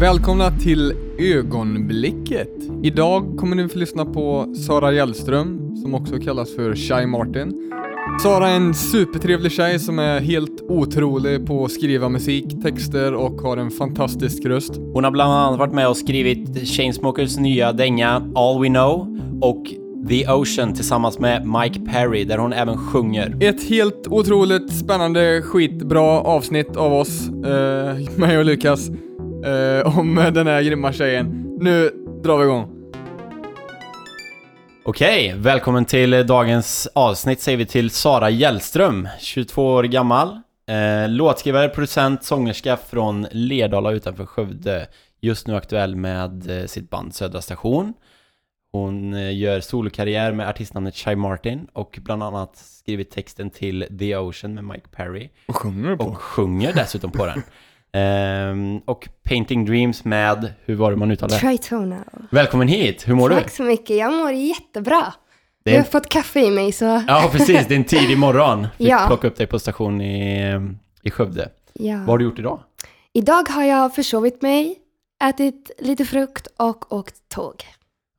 Välkomna till ögonblicket. Idag kommer ni få lyssna på Sara Hjellström, som också kallas för Shy Martin. Sara är en supertrevlig tjej som är helt otrolig på att skriva musik, texter och har en fantastisk röst. Hon har bland annat varit med och skrivit Chainsmokers nya dänga All We Know och The Ocean tillsammans med Mike Perry där hon även sjunger. Ett helt otroligt spännande, skitbra avsnitt av oss, eh, mig och Lukas, eh, om den här grymma tjejen. Nu drar vi igång. Okej, välkommen till dagens avsnitt säger vi till Sara Hjellström, 22 år gammal. Eh, låtskrivare, producent, sångerska från Lerdala utanför Skövde. Just nu aktuell med eh, sitt band Södra Station. Hon eh, gör solokarriär med artistnamnet Shy Martin och bland annat skrivit texten till The Ocean med Mike Perry. Och sjunger på. Och sjunger dessutom på den. Ehm, och Painting Dreams med, hur var det man uttalade? Tritonal. Välkommen hit, hur mår Tack du? så mycket, jag mår jättebra. Är Jag en- har fått kaffe i mig så Ja, precis, det är en tidig morgon. Fick Ja. plocka upp dig på station i, i Skövde. ja. Vad har du gjort idag? Idag har jag försovit mig, ätit lite frukt och åkt tåg.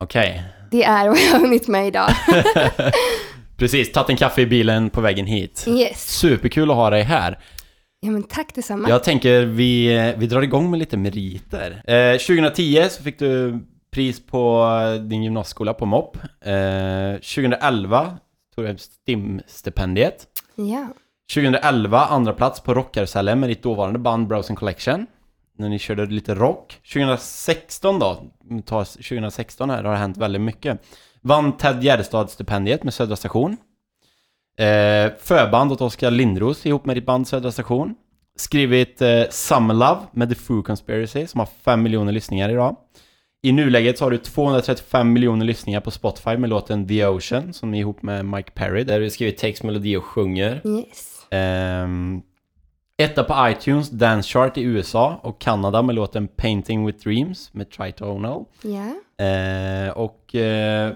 Okej, Det är vad jag har hunnit med idag. precis, tagit en kaffe i bilen på vägen hit. Yes. Superkul att ha dig här. Ja men tack detsamma. Jag tänker vi, vi drar igång med lite meriter. Eh, 2010 så fick du pris på din gymnasieskola på MOP. Eh, 2011 tog du STIM-stipendiet. Ja. 2011 andra plats på rockkarusellen med ditt dåvarande band Browsing Collection. När ni körde lite rock. 2016 då, tar 2016 här, har det hänt väldigt mycket. Vann Ted Gärdestad-stipendiet med Södra Station. Eh, förband åt Oskar Lindros ihop med ditt band Södra Station. Skrivit eh, Summer Love med The Foo Conspiracy som har 5 miljoner lyssningar idag. I nuläget så har du 235 miljoner lyssningar på Spotify med låten The Ocean som är ihop med Mike Perry där du skrivit text, melodi och sjunger. Yes. Ehm, etta på iTunes, Dance Chart i USA och Kanada med låten Painting with Dreams med Tritonal. Ja. Eh, och eh,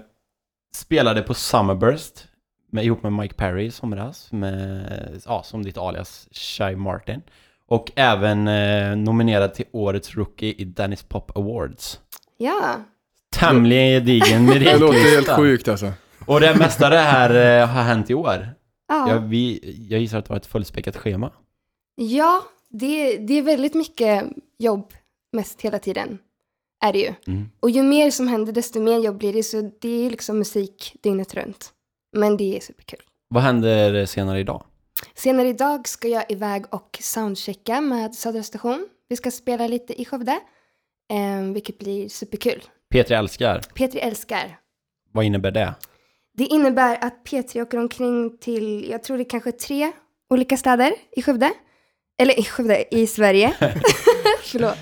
spelade på Summerburst med, ihop med Mike Perry i somras, med, ja, som ditt alias Shy Martin. Och även eh, nominerad till Årets Rookie i Dennis Pop Awards. Ja. Tämligen gedigen Det låter helt meritlista. sjukt alltså. Och det mesta det här eh, har hänt i år. Ja. Jag, vi, jag gissar att det var ett fullspäckat schema. Ja, det, det är väldigt mycket jobb mest hela tiden. Är det ju. Mm. Och ju mer som händer desto mer jobb blir det. Så det är liksom musik dygnet runt. Men det är superkul. Vad händer senare idag? Senare idag ska jag iväg och soundchecka med Södra Station. Vi ska spela lite i Skövde, eh, vilket blir superkul. P3 älskar. P3 älskar. Vad innebär det? Det innebär att P3 åker omkring till, jag tror det är kanske tre olika städer i Skövde. Eller i Skövde, i Sverige. Förlåt.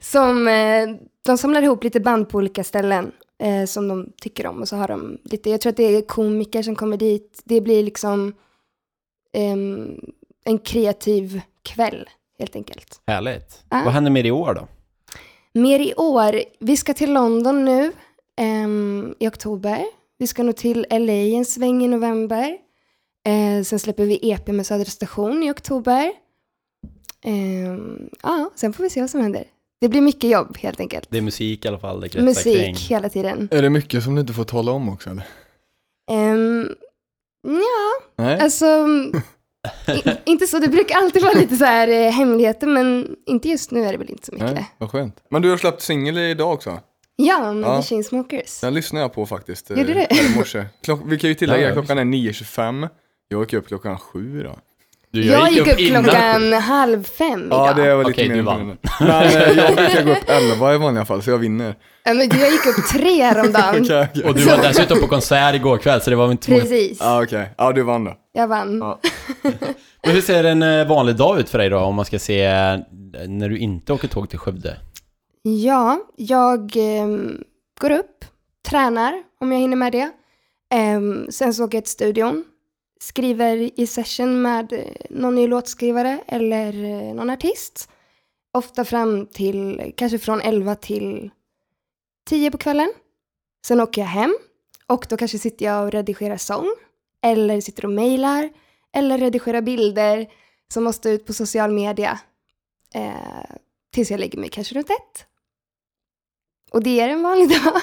Som, eh, de samlar ihop lite band på olika ställen eh, som de tycker om. Och så har de lite, jag tror att det är komiker som kommer dit. Det blir liksom ehm, en kreativ kväll, helt enkelt. Härligt. Ja. Vad händer med i år då? Mer i år. Vi ska till London nu ehm, i oktober. Vi ska nog till LA en sväng i november. Eh, sen släpper vi EP med Södra Station i oktober. Ja, sen får vi se vad som händer. Det blir mycket jobb helt enkelt. Det är musik i alla fall, det kretsar kring. Musik hela tiden. Är det mycket som du inte får tala om också eller? Um, ja, Nej? alltså i, inte så. Det brukar alltid vara lite så här eh, hemligheter, men inte just nu är det väl inte så mycket. Nej, vad skönt. Men du har släppt singel idag också. Ja, med Ja. The Chainsmokers. Den lyssnade jag på faktiskt. eh, Gjorde du? i morse. Klock, vi kan ju tillägga, Ja, klockan är 9.25. Jag gick upp klockan sju då. Du, Jag, gick upp innan- klockan halv fem idag. Ja, det var lite Okej, mer du vann. Men eh, jag brukar gå upp 11 i vanliga fall, så jag vinner. Men jag gick upp tre häromdagen. Okej, okej. Och du var dessutom på konsert igår kväll, så det var väl inte Precis, Ja, okej. Ja, du vann då. jag vann. Ja. Men hur ser en eh, vanlig dag ut för dig då, om man ska se eh, när du inte åker tåg till Skövde? Ja, jag ehm, går upp, tränar om jag hinner med det. Ehm, sen så åker jag till studion, skriver i session med eh, någon ny låtskrivare eller eh, någon artist. Ofta fram till, kanske från 11 till 10 på kvällen. Sen åker jag hem och då kanske sitter jag och redigerar sång. Eller sitter och mejlar. Eller redigerar bilder som måste ut på social media. Eh, tills jag lägger mig kanske runt ett. Och det är en vanlig dag.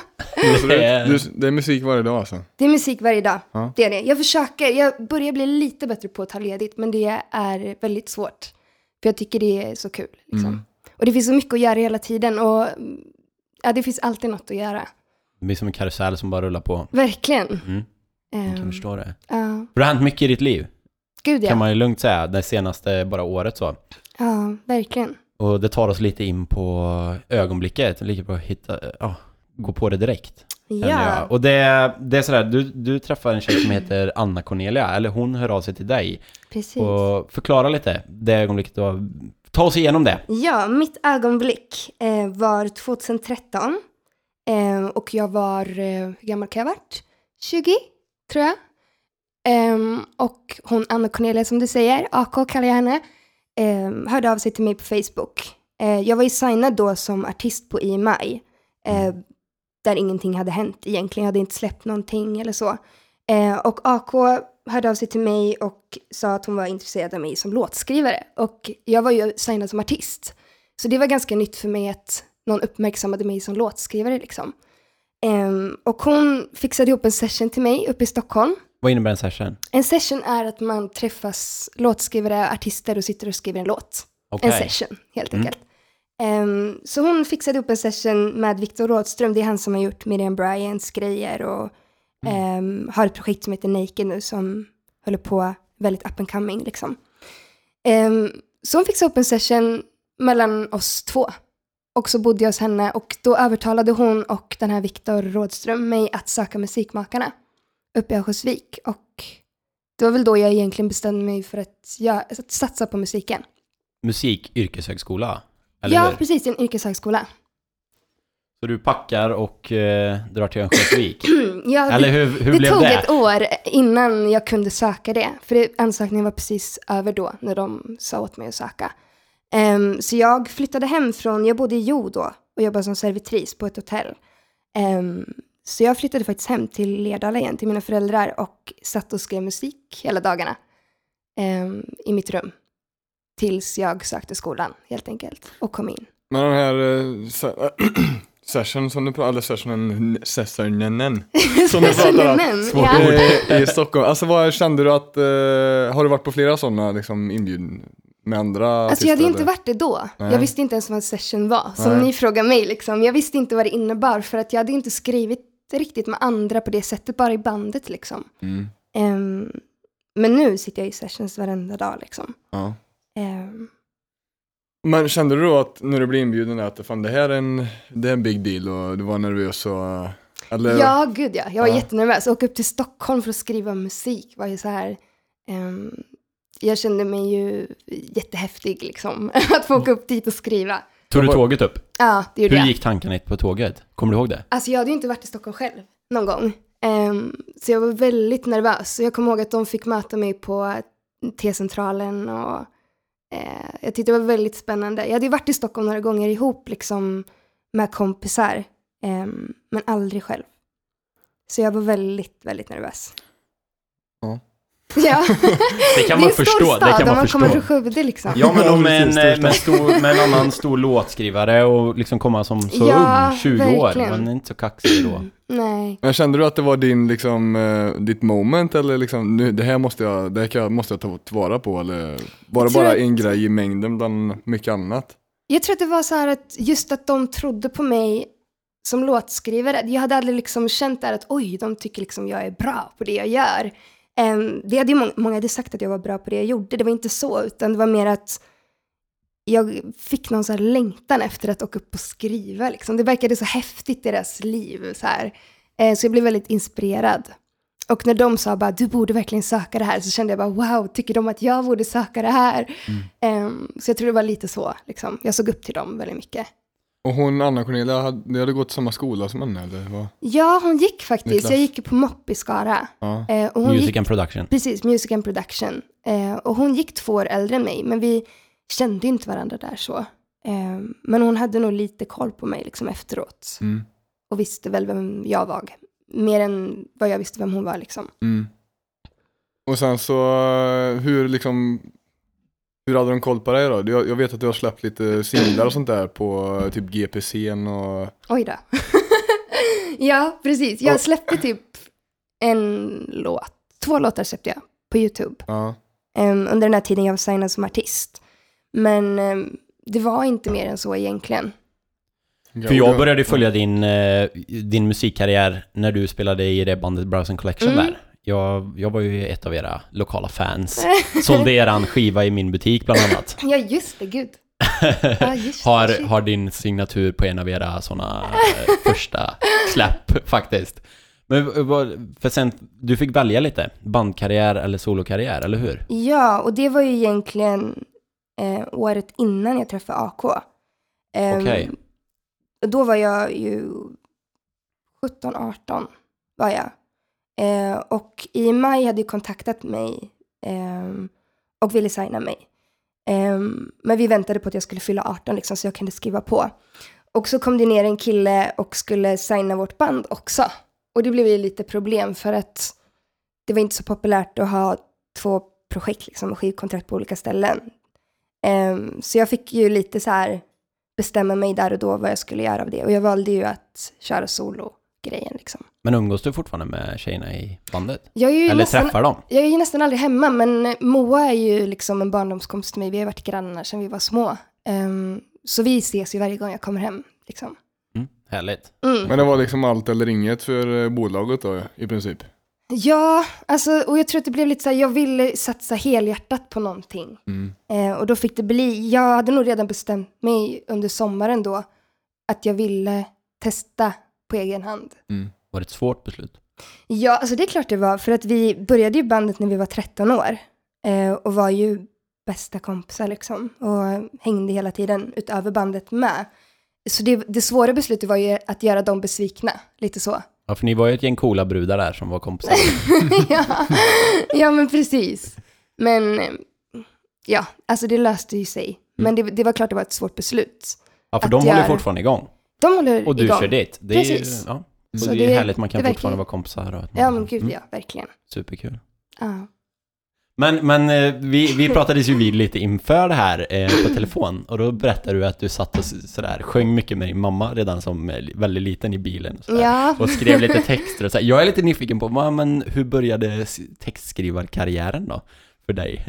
Det, du, det är musik varje dag alltså? Det är musik varje dag. Ja. Det är det. Jag försöker, jag börjar bli lite bättre på att ta ledigt, men det är väldigt svårt. För jag tycker det är så kul. Liksom. Mm. Och det finns så mycket att göra hela tiden och ja, det finns alltid något att göra. Det blir som en karusell som bara rullar på. Verkligen. Mm, jag kan Ehm, förstå det. ja. För det har hänt mycket i ditt liv, Gud kan ja. man ju lugnt säga, det senaste bara året så. Ja, verkligen. Och det tar oss lite in på ögonblicket, lika på att hitta, ja, gå på det direkt. Ja. Och det, det är sådär, du, du träffar en tjej som heter Anna Cornelia, eller hon hör av sig till dig. Precis. Och förklara lite, det ögonblicket du har, ta oss igenom det. Ja, mitt ögonblick eh, var 2013. Eh, och jag var, eh, hur gammal kan jag ha varit? 20, tror jag. Ehm, och hon, Anna Cornelia som du säger, AK kallar jag henne, eh, hörde av sig till mig på Facebook. Eh, jag var ju signad då som artist på EMI, eh, där ingenting hade hänt egentligen. Jag hade inte släppt någonting eller så. Eh, och AK hörde av sig till mig och sa att hon var intresserad av mig som låtskrivare. Och jag var ju signad som artist. Så det var ganska nytt för mig att någon uppmärksammade mig som låtskrivare liksom. Ehm, och hon fixade ihop en session till mig uppe i Stockholm. Vad innebär en session? En session är att man träffas låtskrivare, artister och sitter och skriver en låt. Okej. En session, helt Mm. enkelt. Ehm, så hon fixade upp en session med Viktor Rådström, det är han som har gjort Miriam Bryants grejer och ehm, har ett projekt som heter Naked nu som håller på väldigt up and coming liksom. Ehm, så hon fixade upp en session mellan oss två. Och så bodde jag hos henne och då övertalade hon och den här Viktor Rådström mig att söka Musikmakarna uppe i Örnsköldsvik. Och det var väl då jag egentligen bestämde mig för att, göra, att satsa på musiken. Musik, yrkeshögskola? Eller ja, hur? precis, en yrkeshögskola. Så du packar och eh, drar till Örnsköldsvik? ja, Eller hur, hur det blev tog det? ett år innan jag kunde söka det. För det, ansökningen var precis över då, när de sa åt mig att söka. Ehm, så jag flyttade hem från, jag bodde i Jo då och jobbade som servitris på ett hotell. Ehm, så jag flyttade faktiskt hem till Lerdala igen, till mina föräldrar och satt och skrev musik hela dagarna ehm, i mitt rum. Tills jag sökte skolan, helt enkelt, och kom in. Men den här se- session som du pratar, eller sessionen, sessionen som du pratar om. Svårt ja. ord. eh, i Stockholm. Alltså vad kände du att, eh, har du varit på flera sådana liksom inbjuden med andra Alltså jag hade artister, inte eller? varit det då. Nej. Jag visste inte ens vad en session var. Som Nej. ni frågar mig liksom. Jag visste inte vad det innebar för att jag hade inte skrivit riktigt med andra på det sättet, bara i bandet liksom. Mm. Ehm, men nu sitter jag i sessions varenda dag liksom. Ja. Ehm, Men kände du då att när du blev inbjuden att fan, det här är en, det är en big deal och du var nervös och, eller? ja, gud ja. Jag var Ja. jättenervös. Åka upp till Stockholm för att skriva musik var ju så här. ehm, jag kände mig ju jättehäftig liksom. att få åka upp dit och skriva. Tog du tåget upp? Ja, det gjorde Hur jag. gick tankarna på tåget? Kommer du ihåg det? Alltså jag hade ju inte varit i Stockholm själv någon gång. Ehm, så jag var väldigt nervös. Så jag kommer ihåg att de fick möta mig på T-centralen och eh, jag tyckte det var väldigt spännande. Jag hade ju varit i Stockholm några gånger ihop liksom med kompisar, ehm, men aldrig själv. Så jag var väldigt, väldigt nervös. Ja. Ja, Det kan det man stor förstå. stad Det kan man man kommer förstå. från Skövde liksom. Ja, men om en, eh, med, stor, med en annan stor låtskrivare och liksom komma som så Ja, ung, 20 verkligen. år. Man är inte så kaxig då. Nej. Men kände du att det var din, liksom, eh, ditt moment eller liksom, nu, det här måste jag, det här måste jag ta tillvara på eller var det bara en grej i mängden bland mycket annat? Jag tror att det var så här att just att de trodde på mig som låtskrivare. Jag hade aldrig liksom känt där att oj, de tycker liksom jag är bra på det jag gör. Um, det hade ju många, många hade sagt att jag var bra på det jag gjorde. Det var inte så, utan det var mer att jag fick någon så längtan efter att åka upp och skriva. Liksom. Det verkade så häftigt i deras liv. Så, här. Eh, så jag blev väldigt inspirerad. Och när de sa bara, du borde verkligen söka det här, så kände jag bara, wow, tycker de att jag borde söka det här? Ehm, så jag tror det var lite så, liksom. Jag såg upp till dem väldigt mycket. Och hon, Anna Cornelia, hade, hade gått samma skola som henne eller? Vad? Ja, hon gick faktiskt. Niklas. Jag gick på MOP i Skara. Ja. Eh, och hon Music gick, and production. precis, Music and Production. Eh, och hon gick två år äldre än mig, men vi kände inte varandra där så. Eh, men hon hade nog lite koll på mig liksom efteråt. Mm. Och visste väl vem jag var. Mer än vad jag visste vem hon var liksom. Mm. Och sen så, eh, hur liksom, Hur hade de koll på dig då? Jag, jag vet att du har släppt lite singlar och sånt där på eh, typ GPCn och... Oj då. ja, precis. Jag släppte typ en låt. Två låtar släppte jag på YouTube. Ja. em, under den här tiden jag var signad som artist. Men em, det var inte mer än så egentligen. För jag började följa din, eh, din musikkarriär när du spelade i det bandet Browsing Collection Mm. där. Jag, jag var ju ett av era lokala fans. Sålde eran skiva i min butik bland annat. Ja, just det, gud. Ja, just det, Har, har din signatur på en av era sådana första släpp faktiskt. Men vad, för sen, du fick välja lite, bandkarriär eller solokarriär, eller hur? Ja, och det var ju egentligen eh, året innan jag träffade AK. Em, Okej. och Då var jag ju 17-18 var jag. Eh, och i maj hade ju kontaktat mig eh, och ville signa mig. Eh, men vi väntade på att jag skulle fylla 18 liksom, så jag kunde skriva på. Och så kom det ner en kille och skulle signa vårt band också. Och det blev ju lite problem för att det var inte så populärt att ha två projekt liksom, och skivkontrakt på olika ställen. Ehm, så jag fick ju lite så här bestämma mig där och då vad jag skulle göra av det. Och jag valde ju att köra solo-grejen liksom. Men umgås du fortfarande med tjejerna i bandet? Jag är ju Eller nästan, träffar dem? jag är ju nästan aldrig hemma, men Moa är ju liksom en barndomskompis till mig. Vi har varit grannar sedan vi var små. Ehm, så vi ses ju varje gång jag kommer hem. Liksom. Mm, härligt. Mm. Men det var liksom allt eller inget för eh, bolaget då i princip? Ja, alltså, och jag tror att det blev lite så här, jag ville satsa helhjärtat på någonting. Mm. Eh, och då fick det bli, jag hade nog redan bestämt mig under sommaren då att jag ville testa på egen hand. Mm. Var det ett svårt beslut? Ja, alltså det är klart det var, för att vi började ju bandet när vi var 13 år eh, och var ju bästa kompisar liksom och hängde hela tiden utöver bandet med. Så det, det svåra beslutet var ju att göra dem besvikna, lite så. Ja, för ni var ju ett gäng coola brudar där som var kompisar. ja. ja, men precis. Men ja, alltså det löste ju sig. Men det, det var klart det var ett svårt beslut. Ja, för de håller göra- fortfarande igång. De håller Och du igång. kör dit. Det är ju, Precis. ja. Så det är härligt, man kan fortfarande verkligen- vara kompisar. Och, Ja, men gud Mm, ja, verkligen. Superkul. Ja. Men, men eh, vi, vi pratades ju vid lite inför det här eh, på telefon och då berättade du att du satt och sådär, sjöng mycket med din mamma redan som eh, väldigt liten i bilen och, sådär, Ja. och skrev lite texter och så här. Jag är lite nyfiken på, men hur började textskrivarkarriären då för dig?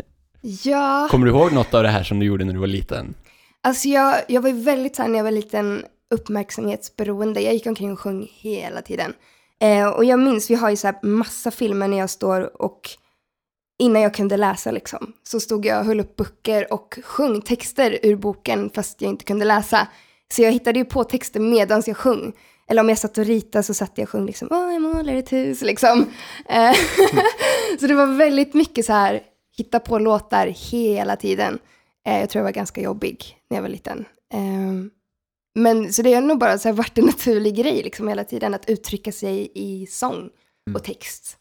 ja, Kommer du ihåg något av det här som du gjorde när du var liten? alltså jag, jag var ju väldigt så här när jag var liten uppmärksamhetsberoende. Jag gick omkring och sjöng hela tiden. Eh, och jag minns, vi har ju så här massa filmer när jag står och innan jag kunde läsa liksom, så stod jag och höll upp böcker och sjöng texter ur boken fast jag inte kunde läsa. Så jag hittade ju på texter medan jag sjöng. Eller om jag satt och ritade så satt jag och sjöng liksom, åh jag målar ett hus liksom. Eh, så det var väldigt mycket så här, hitta på låtar hela tiden. Eh, jag tror jag var ganska jobbig när jag var liten. Ehm, men så det har nog bara så här varit en naturlig grej liksom hela tiden att uttrycka sig i sång och text.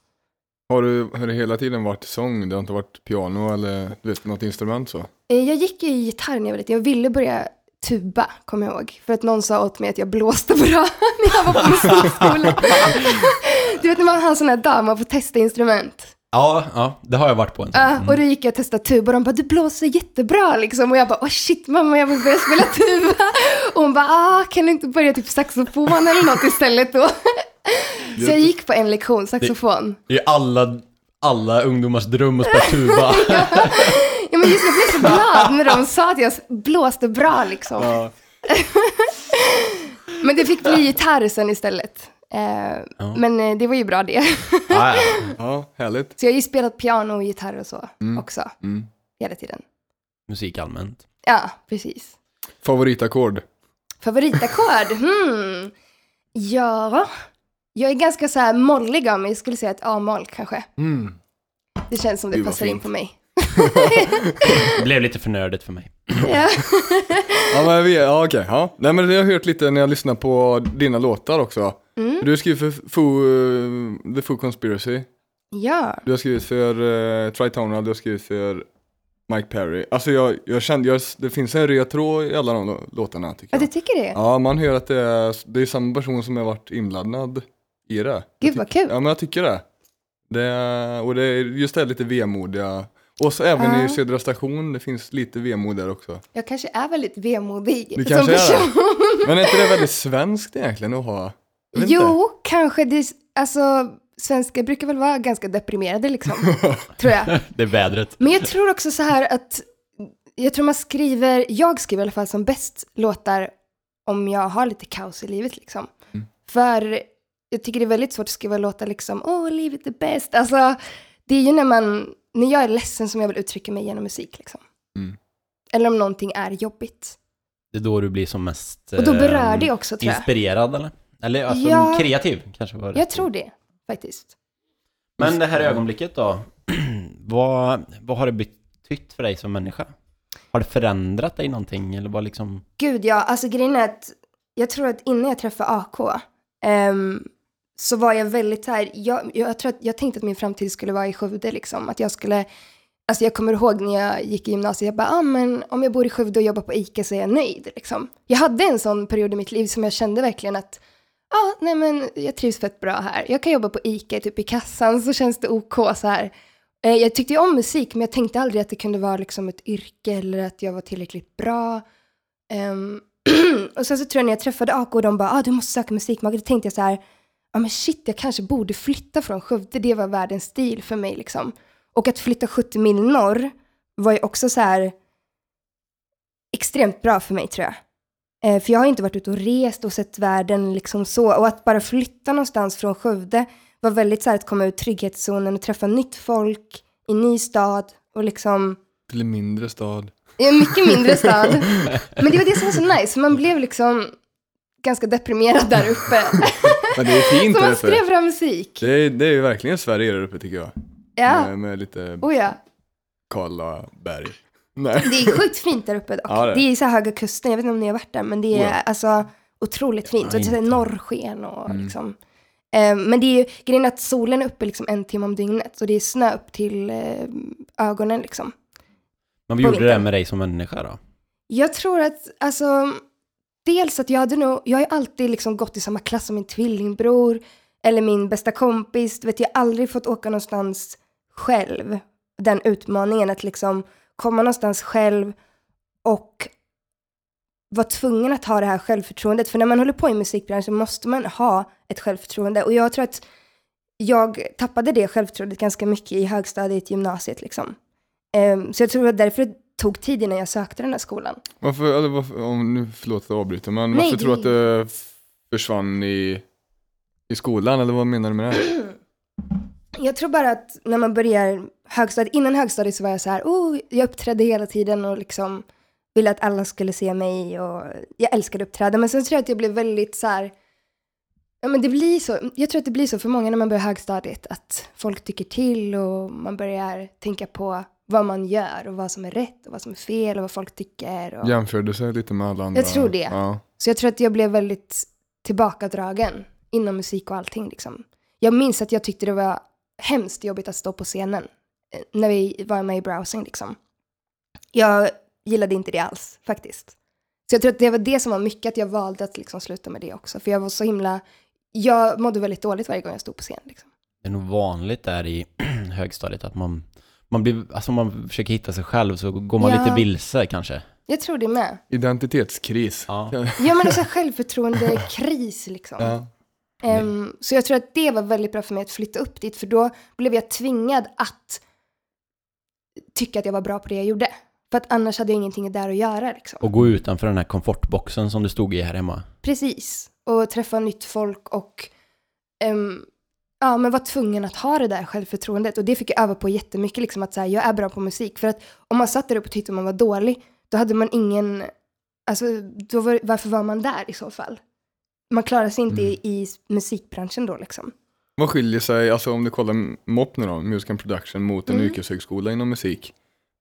Har, du, har det hela tiden varit sång? Det har inte varit piano eller du vet, något instrument så? Eh, Jag gick ju i gitarr när jag var liten. Jag ville börja tuba, kommer jag ihåg. För att någon sa åt mig att jag blåste bra när jag var på musikskolan. du vet när man har en sån här dag, man får testa instrument. Ja, ja, det har jag varit på en sån. Ja, och då gick jag och testade tuba och de bara, du blåser jättebra liksom. Och jag bara, åh shit mamma, jag vill börja spela tuba. Och hon bara, ah, kan du inte börja typ saxofon eller något istället då? Så jag gick på en lektion saxofon. Det är alla, alla ungdomars dröm att spela tuba. Ja men just jag blev så glad när de sa att jag blåste bra liksom. Ja. Men det fick bli gitarr sen istället. Ja. Men eh, det var ju bra det. ja, ja. ja, härligt. Så jag har ju spelat piano och gitarr och så också, Mm. hela tiden. Musik allmänt. Ja, precis. Favoritackord? Favoritackord? Hmm. Ja, jag är ganska så här mollig av mig. Jag skulle säga ett A-moll kanske. Mm. Det känns som det Gud, passar in på mig. Det blev lite för nördigt för mig. Ja. Ja, men vi, ja okej. Ja. Nej, men det har jag hört lite när jag lyssnar på dina låtar också. Mm. Du har skrivit för Foo, eh, The Foo Conspiracy. ja, Du har skrivit för uh, Tritonal, du har skrivit för Mike Perry. Alltså jag, jag kände, jag, det finns en tråd i alla de lå- låtarna tycker ja jag. du tycker det? Ja, man hör att det är, det är samma person som har varit inblandad i det. Gud vad kul. Ja, men jag tycker det. det och det är just det lite vemodiga Och så även Ja. i Södra station, det finns lite vemod där också. Jag kanske är väldigt vemodig Du som kanske är person. Men är inte det väldigt svenskt egentligen att ha? Jo, kanske det, alltså svenskar brukar väl vara ganska deprimerade liksom, tror jag. Det är vädret. Men jag tror också så här att, jag tror man skriver, jag skriver i alla fall som bäst låtar om jag har lite kaos i livet liksom. Mm. För jag tycker det är väldigt svårt att skriva låtar liksom, åh livet är bäst. Alltså, det är ju när man, när jag är ledsen som jag vill uttrycka mig genom musik liksom. Mm. Eller om någonting är jobbigt. Det är då du blir som mest... Och då berör eh, det också tror jag. Inspirerad eller? Eller alltså Ja. kreativ kanske var det. Jag tror det, faktiskt. Men det här ögonblicket då, vad, vad har det betytt för dig som människa? Har det förändrat dig någonting eller vad liksom... Gud ja, alltså grejen är att jag tror att innan jag träffade AK ehm, så var jag väldigt så här, jag, jag tror att jag tänkte att min framtid skulle vara i Skövde liksom, att jag skulle, alltså jag kommer ihåg när jag gick i gymnasiet, jag bara, ah, men om jag bor i Skövde och jobbar på ICA så är jag nöjd liksom. Jag hade en sån period i mitt liv som jag kände verkligen att, ja, ah, nej men jag trivs fett bra här, jag kan jobba på ICA typ i kassan så känns det OK så här. Eh, Jag tyckte ju om musik men jag tänkte aldrig att det kunde vara liksom ett yrke eller att jag var tillräckligt bra. Um, och sen så tror jag när jag träffade AK och de bara, ah, du måste söka musikmage, då tänkte jag så här, ja ah, men shit, jag kanske borde flytta från Skövde, det var världens stil för mig liksom. Och att flytta 70 mil norr var ju också så här extremt bra för mig tror jag. Eh, för jag har inte varit ute och rest och sett världen liksom så. Och att bara flytta någonstans från Skövde var väldigt så här att komma ur trygghetszonen och träffa nytt folk i ny stad och liksom Till en mindre stad. en mycket mindre stad. Men det var det som var så nice, man blev liksom ganska deprimerad där uppe. Men det är fint så man skrev bra musik. Det är, det är ju verkligen Sverige där uppe tycker jag. Ja, Med, med lite oh ja. Karlaberg. Nej. Det är sjukt fint där uppe dock. Ja, det är det är så här Höga Kusten, jag vet inte om ni har varit där, men det är Oh ja. alltså otroligt fint. Ja, och det norrsken och Mm. liksom. Eh, men det är ju grejen att solen är uppe liksom en timme om dygnet och det är snö upp till eh, ögonen liksom. Men vad gjorde det med dig som människa då? Jag tror att, alltså, dels att jag hade nog, jag har ju alltid liksom gått i samma klass som min tvillingbror eller min bästa kompis. Du vet, jag har aldrig fått åka någonstans själv. Den utmaningen att liksom komma någonstans själv och vara tvungen att ha det här självförtroendet. För när man håller på i musikbranschen måste man ha ett självförtroende. Och jag tror att jag tappade det självförtroendet ganska mycket i högstadiet, gymnasiet liksom. Ehm, så jag tror att därför det tog tid innan jag sökte den här skolan. Varför, eller varför, om nu, förlåt att jag avbryter, men Nej, varför det- tror du att det försvann i, i skolan, eller vad menar du med det? Jag tror bara att när man börjar högstadiet, innan högstadiet så var jag så här, oh, jag uppträdde hela tiden och liksom ville att alla skulle se mig och jag älskade att uppträda. Men sen tror jag att jag blev väldigt så här, ja men det blir så, jag tror att det blir så för många när man börjar högstadiet, att folk tycker till och man börjar tänka på vad man gör och vad som är rätt och vad som är fel och vad folk tycker. Och... Jämförde sig lite med alla andra? Jag tror det. Ja. Så jag tror att jag blev väldigt tillbakadragen inom musik och allting liksom. Jag minns att jag tyckte det var hemskt jobbigt att stå på scenen eh, när vi var med i browsing liksom. Jag gillade inte det alls faktiskt. Så jag tror att det var det som var mycket att jag valde att liksom sluta med det också. För jag var så himla, jag mådde väldigt dåligt varje gång jag stod på scen liksom. Det är nog vanligt där i högstadiet att man, man blir, alltså man försöker hitta sig själv så går man Ja. lite vilse kanske. Jag tror det med. Identitetskris. Ja. Ja men också självförtroende-kris liksom. Ja. Ehm, så jag tror att det var väldigt bra för mig att flytta upp dit, för då blev jag tvingad att tycka att jag var bra på det jag gjorde. För att annars hade jag ingenting där att göra liksom. Och gå utanför den här komfortboxen som du stod i här hemma. Precis. Och träffa nytt folk och ehm, ja, men var tvungen att ha det där självförtroendet. Och det fick jag öva på jättemycket, liksom att säga jag är bra på musik. För att om man satt där uppe och tyckte man var dålig, då hade man ingen, alltså då var, varför var man där i så fall? Man klarar sig inte i, i musikbranschen då liksom. Vad skiljer sig, alltså om du kollar MOP nu då, Music and Production, mot en Mm. yrkeshögskola inom musik?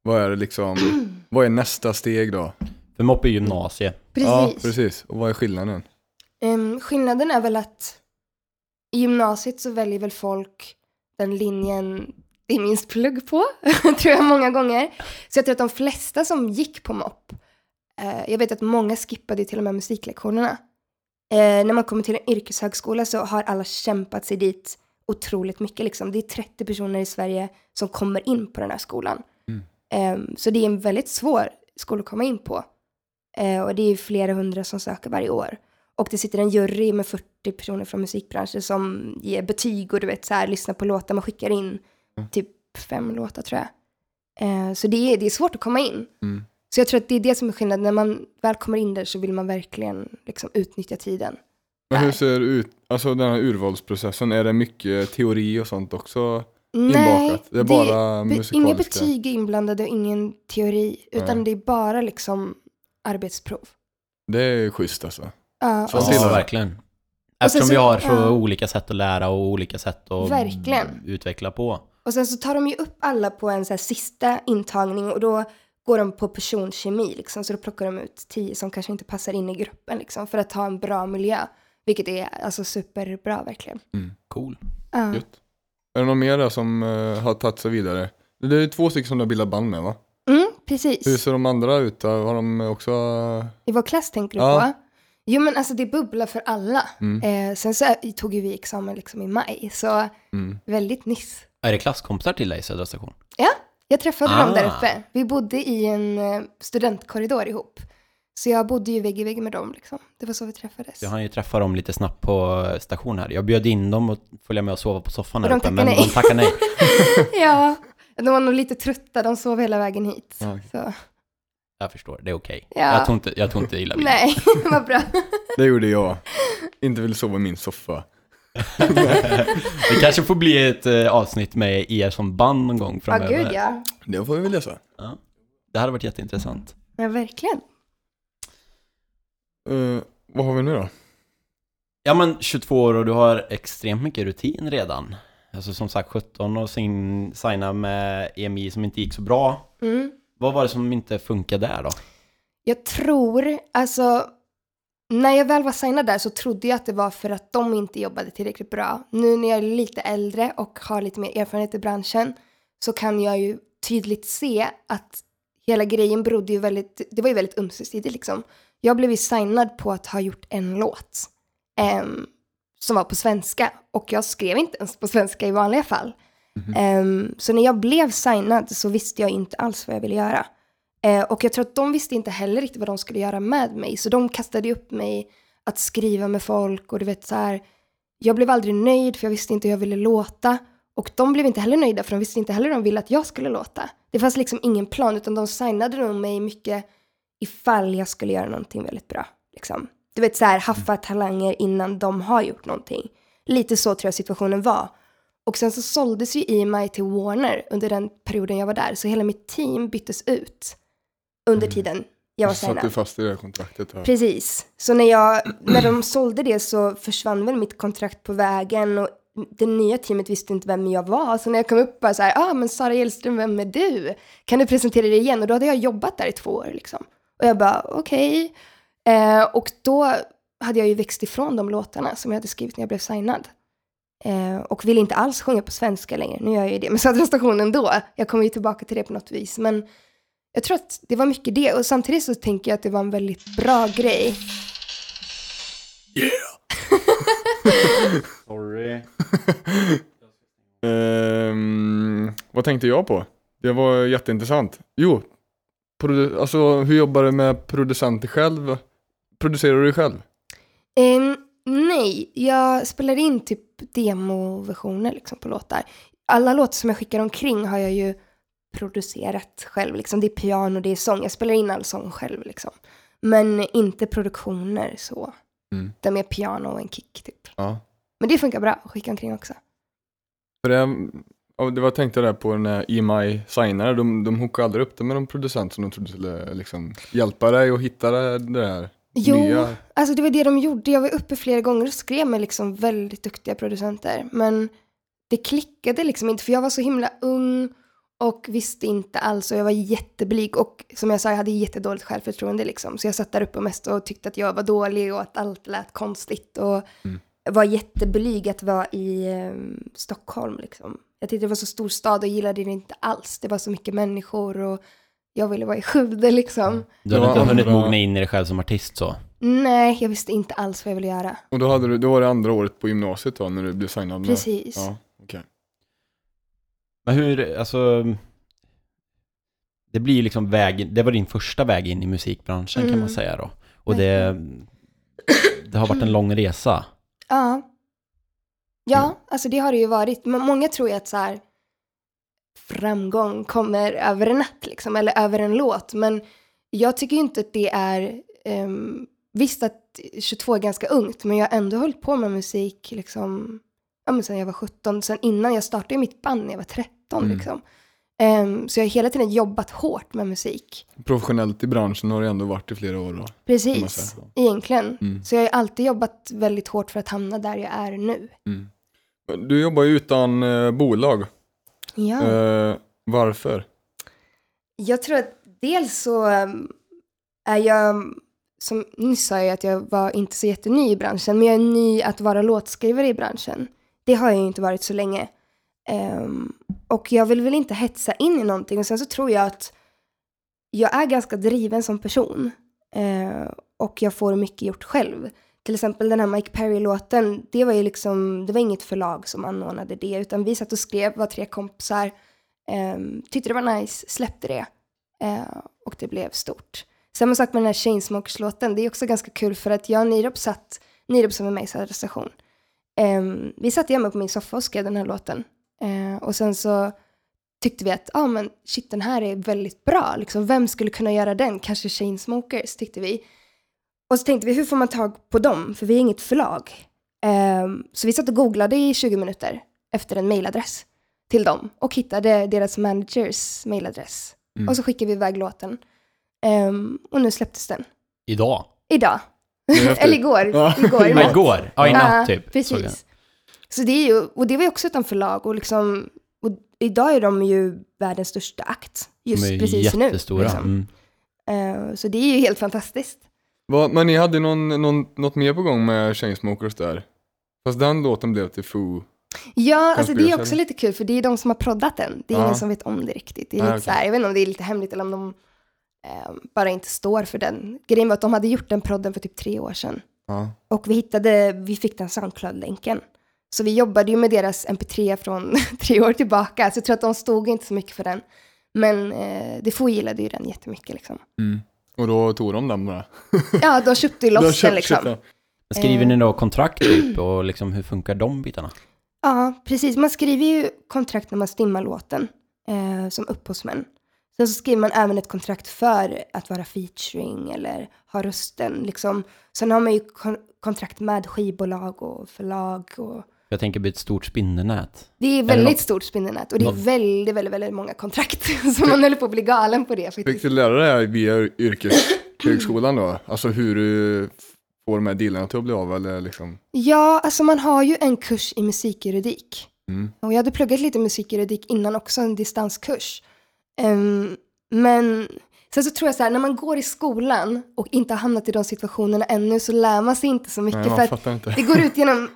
Vad är det liksom, vad är nästa steg då? För moppe är gymnasie. Precis. Ja, precis. Och vad är skillnaden? Ehm, skillnaden är väl att i gymnasiet så väljer väl folk den linjen det är minst plugg på, tror jag många gånger. Så jag tror att de flesta som gick på MOP, eh, jag vet att många skippade till och med musiklektionerna. Eh, när man kommer till en yrkeshögskola så har alla kämpat sig dit otroligt mycket. Liksom. Det är 30 personer i Sverige som kommer in på den här skolan. Ehm, så det är en väldigt svår skola att komma in på. Eh, och det är flera hundra som söker varje år. Och det sitter en jury med 40 personer från musikbranschen som ger betyg och du vet så här, lyssnar på låtar. Man skickar in typ fem låtar tror jag. Eh, så det är, det är svårt att komma in. Mm. Så jag tror att det är det som är skillnaden. När man väl kommer in där så vill man verkligen liksom utnyttja tiden. Men hur ser det ut, alltså den här urvalsprocessen, är det mycket teori och sånt också Nej, inbakat? Det är bara be- musikaliska? inga betyg är inblandade och ingen teori. Utan Nej. det är bara liksom arbetsprov. Det är schysst alltså. Ja, Så och sen, Ja, det. verkligen. Eftersom så- vi har så ja. olika sätt att lära och olika sätt att Verkligen. utveckla på. och sen så tar de ju upp alla på en så här sista intagning och då går de på personkemi liksom. Så då plockar de ut tio som kanske inte passar in i gruppen liksom. För att ha en bra miljö. Vilket är alltså superbra verkligen. Cool. Ja. Gött. Är det någon mer där som eh, har tagit sig vidare? Det är två stycken som du har bildat band med va? Mm, Hur precis. ser de andra ut då? Har de också... I vår klass tänker du Ja. på? Jo men alltså det bubblar för alla. Mm. Eh, sen så tog ju vi examen liksom i maj. Så Mm. väldigt nyss. Är det klasskompisar till dig i Södra station? Ja, jag träffade dem där Ah. uppe. Vi bodde i en eh, studentkorridor ihop. Så jag bodde ju vägg i vägg med dem liksom. Det var så vi träffades. Jag hann ju träffa dem lite snabbt på station här. Jag bjöd in dem och följa med och sova på soffan här uppe, men nej. de tackade nej. ja, de var nog lite trötta. De sov hela vägen hit. Ja. Så, Jag förstår, det är okej. Ja. Jag, tror inte, jag tror inte illa vid. nej, vad bra. Det gjorde jag. Inte vill sova i min soffa. Det kanske får bli ett eh, avsnitt med er som band någon gång Ja, framöver. gud ja. Det får vi väl läsa. Ja. Det hade varit jätteintressant. Ja, verkligen. Eh, vad har vi nu då? Ja men 22 år och du har extremt mycket rutin redan. Alltså som sagt 17 och sin, signa med EMI som inte gick så bra. Mm. Vad var det som inte funkade där då? Jag tror, alltså, när jag väl var signad där så trodde jag att det var för att de inte jobbade tillräckligt bra. Nu när jag är lite äldre och har lite mer erfarenhet i branschen så kan jag ju tydligt se att hela grejen berodde ju väldigt, det var ju väldigt ömsesidigt liksom. Jag blev ju signad på att ha gjort en låt ehm, som var på svenska och jag skrev inte ens på svenska i vanliga fall. Ehm, så när jag blev signad så visste jag inte alls vad jag ville göra. Eh, och jag tror att de visste inte heller riktigt vad de skulle göra med mig. Så de kastade upp mig att skriva med folk och du vet så här. Jag blev aldrig nöjd för jag visste inte hur jag ville låta. Och de blev inte heller nöjda för de visste inte heller hur de ville att jag skulle låta. Det fanns liksom ingen plan utan de signade nog mig mycket ifall jag skulle göra någonting väldigt bra. Liksom. Du vet så här, haffa talanger innan de har gjort någonting. Lite så tror jag situationen var. Och sen så såldes ju EMI till Warner under den perioden jag var där. Så hela mitt team byttes ut under tiden jag var Så satt du signad. fast i det kontraktet här. Precis. Så när, jag, när de sålde det så försvann väl mitt kontrakt på vägen och det nya teamet visste inte vem jag var. Så när jag kom upp bara så här, ah men Sara Hjellström, vem är du? Kan du presentera dig igen? Och då hade jag jobbat där i två år liksom. Och jag bara, okej. Eh, och då hade jag ju växt ifrån de låtarna som jag hade skrivit när jag blev signad. Eh, och ville inte alls sjunga på svenska längre. Nu gör jag ju det med Södra stationen då. Jag kommer ju tillbaka till det på något vis. Men jag tror att det var mycket det. Och samtidigt så tänker jag att det var en väldigt bra grej. Sorry. Ehm, vad tänkte jag på? Det var jätteintressant. Jo, produ- alltså hur jobbar du med producenter själv? Producerar du själv? Ehm, nej, jag spelar in typ demoversioner liksom på låtar. Alla låtar som jag skickar omkring har jag ju producerat själv. Liksom. Det är piano, det är sång. Jag spelar in all sång själv. Liksom. Men inte produktioner så. Mm. Det är mer piano och en kick typ. Ja. Men det funkar bra att skicka omkring också. För det, det var tänkt där på när EMI signade, de, de hookade aldrig upp det med de producenter som de trodde skulle liksom hjälpa dig och hitta det, det där Jo, nya. alltså det var det de gjorde. Jag var uppe flera gånger och skrev med liksom väldigt duktiga producenter. Men det klickade liksom inte för jag var så himla ung och visste inte alls och jag var jätteblyg och som jag sa jag hade jättedåligt självförtroende liksom. Så jag satt där uppe mest och tyckte att jag var dålig och att allt lät konstigt och Mm. var jätteblyg att vara i eh, Stockholm liksom. Jag tyckte det var så stor stad och gillade det inte alls. Det var så mycket människor och jag ville vara i Skövde liksom. Du hade inte hunnit mogna in i dig själv som artist så? Nej, jag visste inte alls vad jag ville göra. Och då, hade du, då var det andra året på gymnasiet då när du blev signad med? Precis. Ja. Men hur, alltså... det blir ju liksom vägen, det var din första väg in i musikbranschen kan Mm. man säga då. Och det, det har varit en lång resa. Ja. Ja, Mm. alltså det har det ju varit. Men många tror ju att så här framgång kommer över en natt liksom, eller över en låt. Men jag tycker ju inte att det är, um, visst att 22 är ganska ungt, men jag har ändå hållit på med musik liksom, ja men sen jag var 17, sen innan jag startade mitt band när jag var 13 Mm. liksom. Ehm, så jag har hela tiden jobbat hårt med musik. Professionellt i branschen har det ändå varit i flera år då. Precis, egentligen. Mm. Så jag har alltid jobbat väldigt hårt för att hamna där jag är nu. Mm. Du jobbar ju utan eh, bolag. Ja. Eh, varför? Jag tror att dels så um, är jag, som nyss sa jag att jag var inte så jätteny i branschen, men jag är ny att vara låtskrivare i branschen. Det har jag ju inte varit så länge. Um, och jag vill väl inte hetsa in i någonting. Och sen så tror jag att jag är ganska driven som person. Uh, och jag får mycket gjort själv. Till exempel den här Mike Perry-låten, det var ju liksom, det var inget förlag som anordnade det, utan vi satt och skrev, var tre kompisar, um, tyckte det var nice, släppte det. Uh, och det blev stort. Samma sak med den här Chainsmokers-låten, det är också ganska kul för att jag och Nirop satt, Nirop som är med i Södra station, Ehm, vi satt hemma på min soffa och skrev den här låten. Eh, och sen så tyckte vi att, ah, men shit den här är väldigt bra, liksom, vem skulle kunna göra den? Kanske Chainsmokers tyckte vi. Och så tänkte vi, hur får man tag på dem? För vi är inget förlag. Ehm, så vi satt och googlade i 20 minuter efter en mailadress till dem och hittade deras managers mailadress. Mm. Och så skickade vi iväg låten. Ehm, och nu släpptes den. Idag? Idag. Eller igår. Ja. igår i igår? Ja, i natt typ. Precis. Så det är ju, och det var ju också utan förlag och liksom, och idag är de ju världens största akt. Just precis nu. jättestora. liksom. Mm. Eh, så det är ju helt fantastiskt. Vad- men ni hade någon, någon, något mer på gång med Chainsmokers där? Fast den låten blev till Foo. Ja, alltså det är också lite kul för det är de som har proddat den. Det är Ja. ingen som vet om det riktigt. Det är Ah, lite okej. så här, jag vet inte om det är lite hemligt eller om de eh, bara inte står för den. Grejen var att de hade gjort den prodden för typ tre år sedan. Ja. Och vi hittade, vi fick den Soundcloud-länken. Så vi jobbade ju med deras MP3 från tre år tillbaka, så jag tror att de stod inte så mycket för den. Men eh, Defoe gillade ju den jättemycket liksom. Mm. Och då tog de den bara. Ja, de köpte ju De loss köpte- den liksom. köpte. Skriver Eh. ni då kontrakt typ och liksom hur funkar de bitarna? Ja, precis. Man skriver ju kontrakt när man stimmar låten eh, som upphovsmän. Sen så skriver man även ett kontrakt för att vara featuring eller ha rösten. Liksom. Sen har man ju kon- kontrakt med skivbolag och förlag. Och... Jag tänker bli ett stort spindelnät. Det är väldigt något- stort spindelnät och det är något- väldigt, väldigt, väldigt många kontrakt. så man håller på att bli galen på det Fick faktiskt. du lära dig via yrkeshögskolan då? Alltså hur du får de här dealarna till att bli av eller liksom? Ja, alltså man har ju en kurs i musikjuridik. Mm. Och jag hade pluggat lite musikjuridik innan också, en distanskurs. Ehm, men sen så tror jag så här, när man går i skolan och inte har hamnat i de situationerna ännu så lär man sig inte så mycket. Nej, för det går ut genom,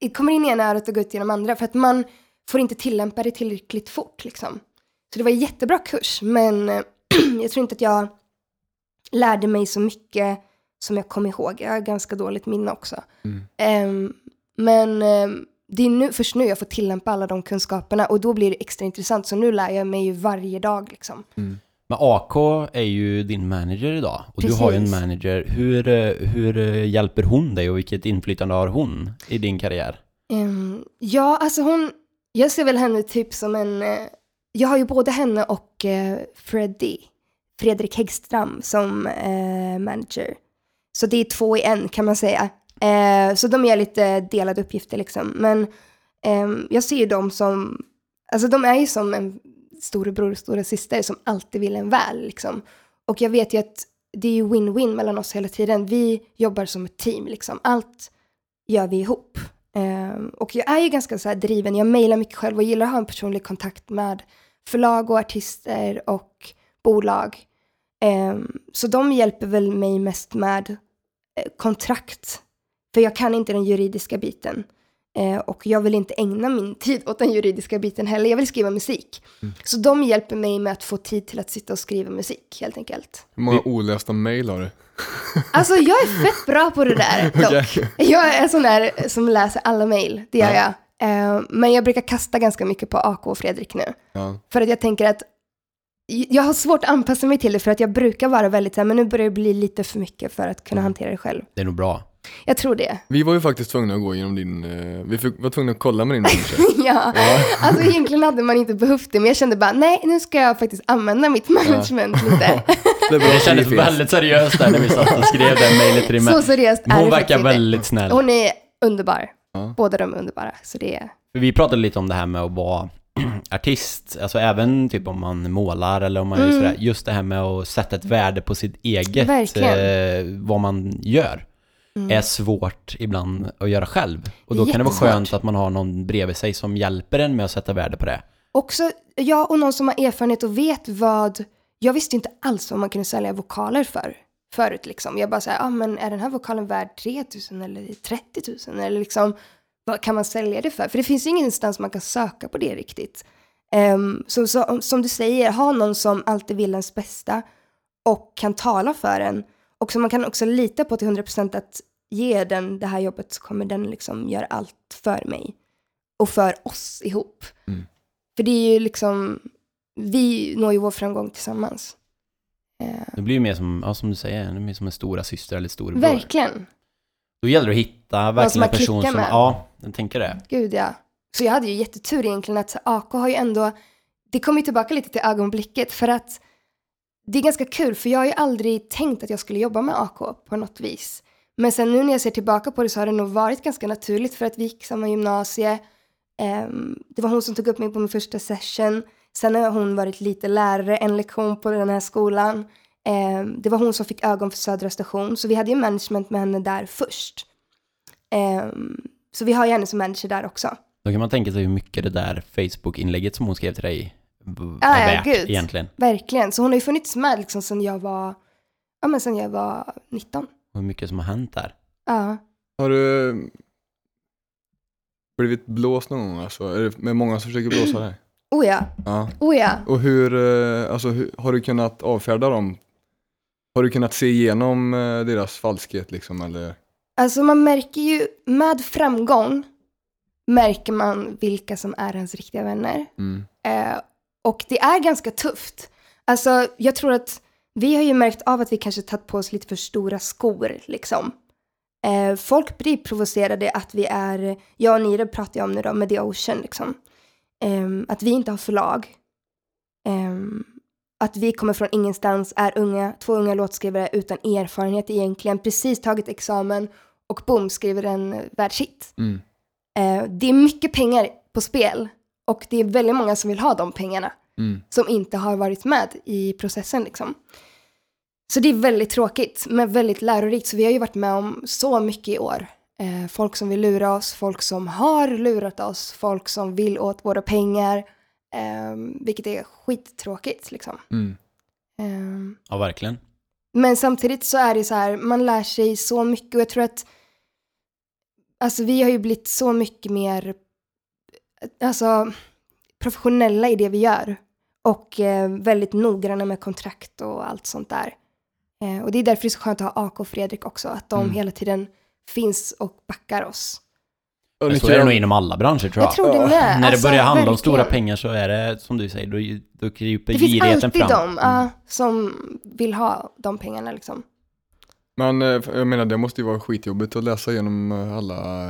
det kommer in i ena örat och går ut genom andra. För att man får inte tillämpa det tillräckligt fort liksom. Så det var en jättebra kurs, men jag tror inte att jag lärde mig så mycket som jag kom ihåg. Jag har ganska dåligt minne också. Mm. Ehm, men ehm, det är nu, först nu jag får tillämpa alla de kunskaperna och då blir det extra intressant. Så nu lär jag mig ju varje dag liksom. Mm. Men AK är ju din manager idag och du har ju en Precis. manager. Hur, eh, hur eh, hjälper hon dig och vilket inflytande har hon i din karriär? Ehm, ja, alltså hon, jag ser väl henne typ som en, eh, jag har ju både henne och uh, Freddy, Fredrik Häggström som eh, manager. Så det är två i en kan man säga. Eh, så de gör lite delade uppgifter liksom. Men eh, jag ser ju dem som, alltså de är ju som en storebror och stora syster som alltid vill en väl liksom. Och jag vet ju att det är ju win-win mellan oss hela tiden. Vi jobbar som ett team liksom. Allt gör vi ihop. Eh, och jag är ju ganska så här driven, jag mejlar mycket själv och gillar att ha en personlig kontakt med förlag och artister och bolag. Ehm, så de hjälper väl mig mest med eh, kontrakt. För jag kan inte den juridiska biten. Eh, och jag vill inte ägna min tid åt den juridiska biten heller. Jag vill skriva musik. Så de hjälper mig med att få tid till att sitta och skriva musik helt enkelt. Hur många olästa mejl har du? Alltså jag är fett bra på det där dock. Okej. Jag är sån där som läser alla mejl, det gör Ja. jag. Eh, men jag brukar kasta ganska mycket på AK och Fredrik nu. Ja. För att jag tänker att jag har svårt att anpassa mig till det för att jag brukar vara väldigt så här, men nu börjar det bli lite för mycket för att kunna Mm. hantera det själv. Det är nog bra. Jag tror det. Vi var ju faktiskt tvungna att gå igenom din, eh, vi fick, var tvungna att kolla med din manager. ja. Alltså egentligen hade man inte behövt det, men jag kände bara, nej, nu ska jag faktiskt använda mitt management lite. Det, är Det kändes väldigt seriöst där när vi satt och skrev det mejlet till din Så seriöst är Hon det verkar inte. väldigt snäll. Hon är underbar. Ja. Båda de är underbara. Så det är... Vi pratade lite om det här med att vara artist, alltså även typ om man målar eller om man gör Mm. sådär, just det här med att sätta ett värde på sitt eget, eh, vad man gör, Mm. är svårt ibland att göra själv. Och då kan det vara skönt att man har någon bredvid sig som hjälper en med att sätta värde på det. Också jag och någon som har erfarenhet och vet vad... Jag visste inte alls vad man kunde sälja vokaler för. Förut liksom. Jag bara säger, ah, men är den här vokalen värd 3 000 eller 30 000? Eller liksom, vad kan man sälja det för? För det finns ingenstans man kan söka på det riktigt. Ehm, så, så som du säger, ha någon som alltid vill ens bästa och kan tala för en. Och som man kan också lita på till 100% att ge den det här jobbet så kommer den liksom göra allt för mig. Och för oss ihop. Mm. För det är ju liksom, vi når ju vår framgång tillsammans. Eh, Det blir ju mer som, ja, som du säger, det blir som en stora syster eller storebror. verkligen, Då gäller det att hitta verkligen en person som, med. ja, jag tänker det. gud ja. Så jag hade ju jättetur egentligen att AK har ju ändå, det kommer ju tillbaka lite till ögonblicket för att det är ganska kul för jag har ju aldrig tänkt att jag skulle jobba med AK på något vis. Men sen nu när jag ser tillbaka på det så har det nog varit ganska naturligt för att vi gick samma gymnasie. Ehm, det var hon som tog upp mig på min första session. Sen har hon varit lite lärare, en lektion på den här skolan. Ehm, det var hon som fick ögon för Södra station, så vi hade ju management med henne där först. Ehm, så vi har ju henne som manager där också. Då kan man tänka sig hur mycket det där Facebook-inlägget som hon skrev till dig Ja, är ja, värt gud. egentligen. Verkligen. Så hon har ju funnits med liksom sen jag var, ja men sen jag var 19. Och hur mycket som har hänt där. Ja. Har du blivit blåst någon gång alltså? Är det med många som försöker blåsa dig? Oh ja, Ja. oh ja. Och hur, eh, alltså hur, har du kunnat avfärda dem? Har du kunnat se igenom eh, deras falskhet liksom eller? Alltså man märker ju, med framgång märker man vilka som är ens riktiga vänner. Mm. Eh, och det är ganska tufft. Alltså jag tror att vi har ju märkt av att vi kanske tagit på oss lite för stora skor liksom. Eh, folk blir provocerade att vi är, jag och Nira pratar jag om nu då, med The Ocean liksom. Ehm, att vi inte har förlag. Ehm, att vi kommer från ingenstans, är unga, två unga låtskrivare utan erfarenhet egentligen, precis tagit examen och boom, skriver en eh, världshit. Mm. Eh, det är mycket pengar på spel och det är väldigt många som vill ha de pengarna Mm. som inte har varit med i processen liksom. Så det är väldigt tråkigt, men väldigt lärorikt. Så vi har ju varit med om så mycket i år. Eh, folk som vill lura oss, folk som har lurat oss, folk som vill åt våra pengar. Eh, vilket är skittråkigt liksom. Mm. Eh, Ja, verkligen. men samtidigt så är det så här, man lär sig så mycket och jag tror att alltså vi har ju blivit så mycket mer alltså professionella i det vi gör och eh, väldigt noggranna med kontrakt och allt sånt där. Eh, och det är därför det är så skönt att ha AK och Fredrik också, att de Mm. hela tiden finns och backar oss. Men så är det nog inom alla branscher tror jag. Jag tror det med. När det Alltså, börjar handla om verkligen. stora pengar så är det, som du säger, då, då kryper Det finns girigheten alltid fram. de ja, som vill ha de pengarna liksom. Men eh, jag menar det måste ju vara skitjobbigt att läsa igenom eh, alla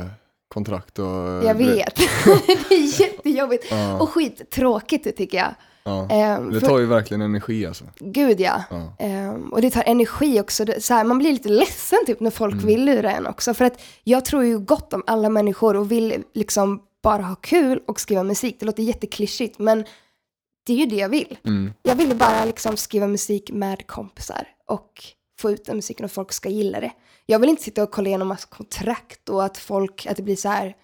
kontrakt och... eh, Jag vet. det är jättejobbigt. Ja, Och skittråkigt tycker jag. ja. Ehm, Det för, tar ju verkligen energi alltså. Gud ja. Ja. Ehm, och det tar energi också. Det, så här, man blir lite ledsen typ när folk Mm. vill lura en också. För att jag tror ju gott om alla människor och vill liksom bara ha kul och skriva musik. Det låter jätteklyschigt men det är ju det jag vill. Mm. Jag vill bara liksom skriva musik med kompisar och få ut den musiken och folk ska gilla det. Jag vill inte sitta och kolla igenom massa kontrakt och att folk, att det blir så här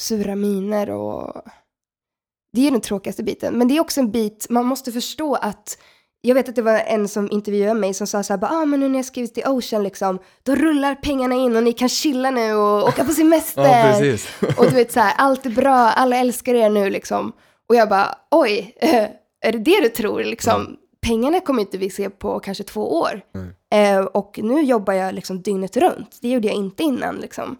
sura miner och det är den tråkigaste biten. Men det är också en bit, man måste förstå att jag vet att det var en som intervjuade mig som sa så här, bara, ah, men nu när jag skrivit till Ocean liksom, då rullar pengarna in och ni kan chilla nu och åka på semester. Ja. Och du vet så här, allt är bra, alla älskar er nu liksom. Och jag bara, oj, är det det du tror liksom? Pengarna kommer inte vi se på kanske två år. Eh, och nu jobbar jag liksom dygnet runt. Det gjorde jag inte innan liksom.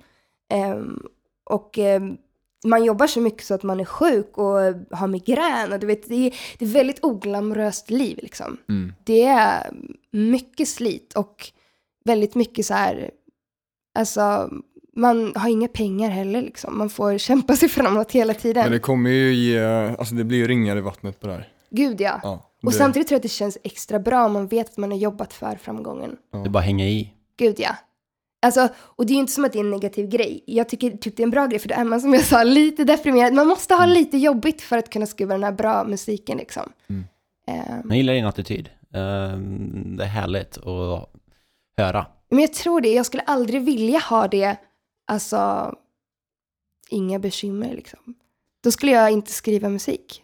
Ehm, och ehm, man jobbar så mycket så att man är sjuk och har migrän och du vet, det är, det är väldigt oglamoröst liv liksom. Mm. Det är mycket slit och väldigt mycket så här, alltså man har inga pengar heller liksom. Man får kämpa sig framåt hela tiden. Men det kommer ju ge, alltså det blir ju ringar i vattnet på det här. Gud ja. Ja, och det- samtidigt tror jag att det känns extra bra om man vet att man har jobbat för framgången. Det är bara hänga i. Gud ja. Alltså, och det är ju inte som att det är en negativ grej. Jag tycker typ det är en bra grej för då är man som jag sa lite deprimerad. Man måste ha lite jobbigt för att kunna skriva den här bra musiken liksom. Mm. Eh, Jag gillar din attityd. Ehm, det är härligt att höra. men jag tror det, jag skulle aldrig vilja ha det, alltså, inga bekymmer liksom. Då skulle jag inte skriva musik,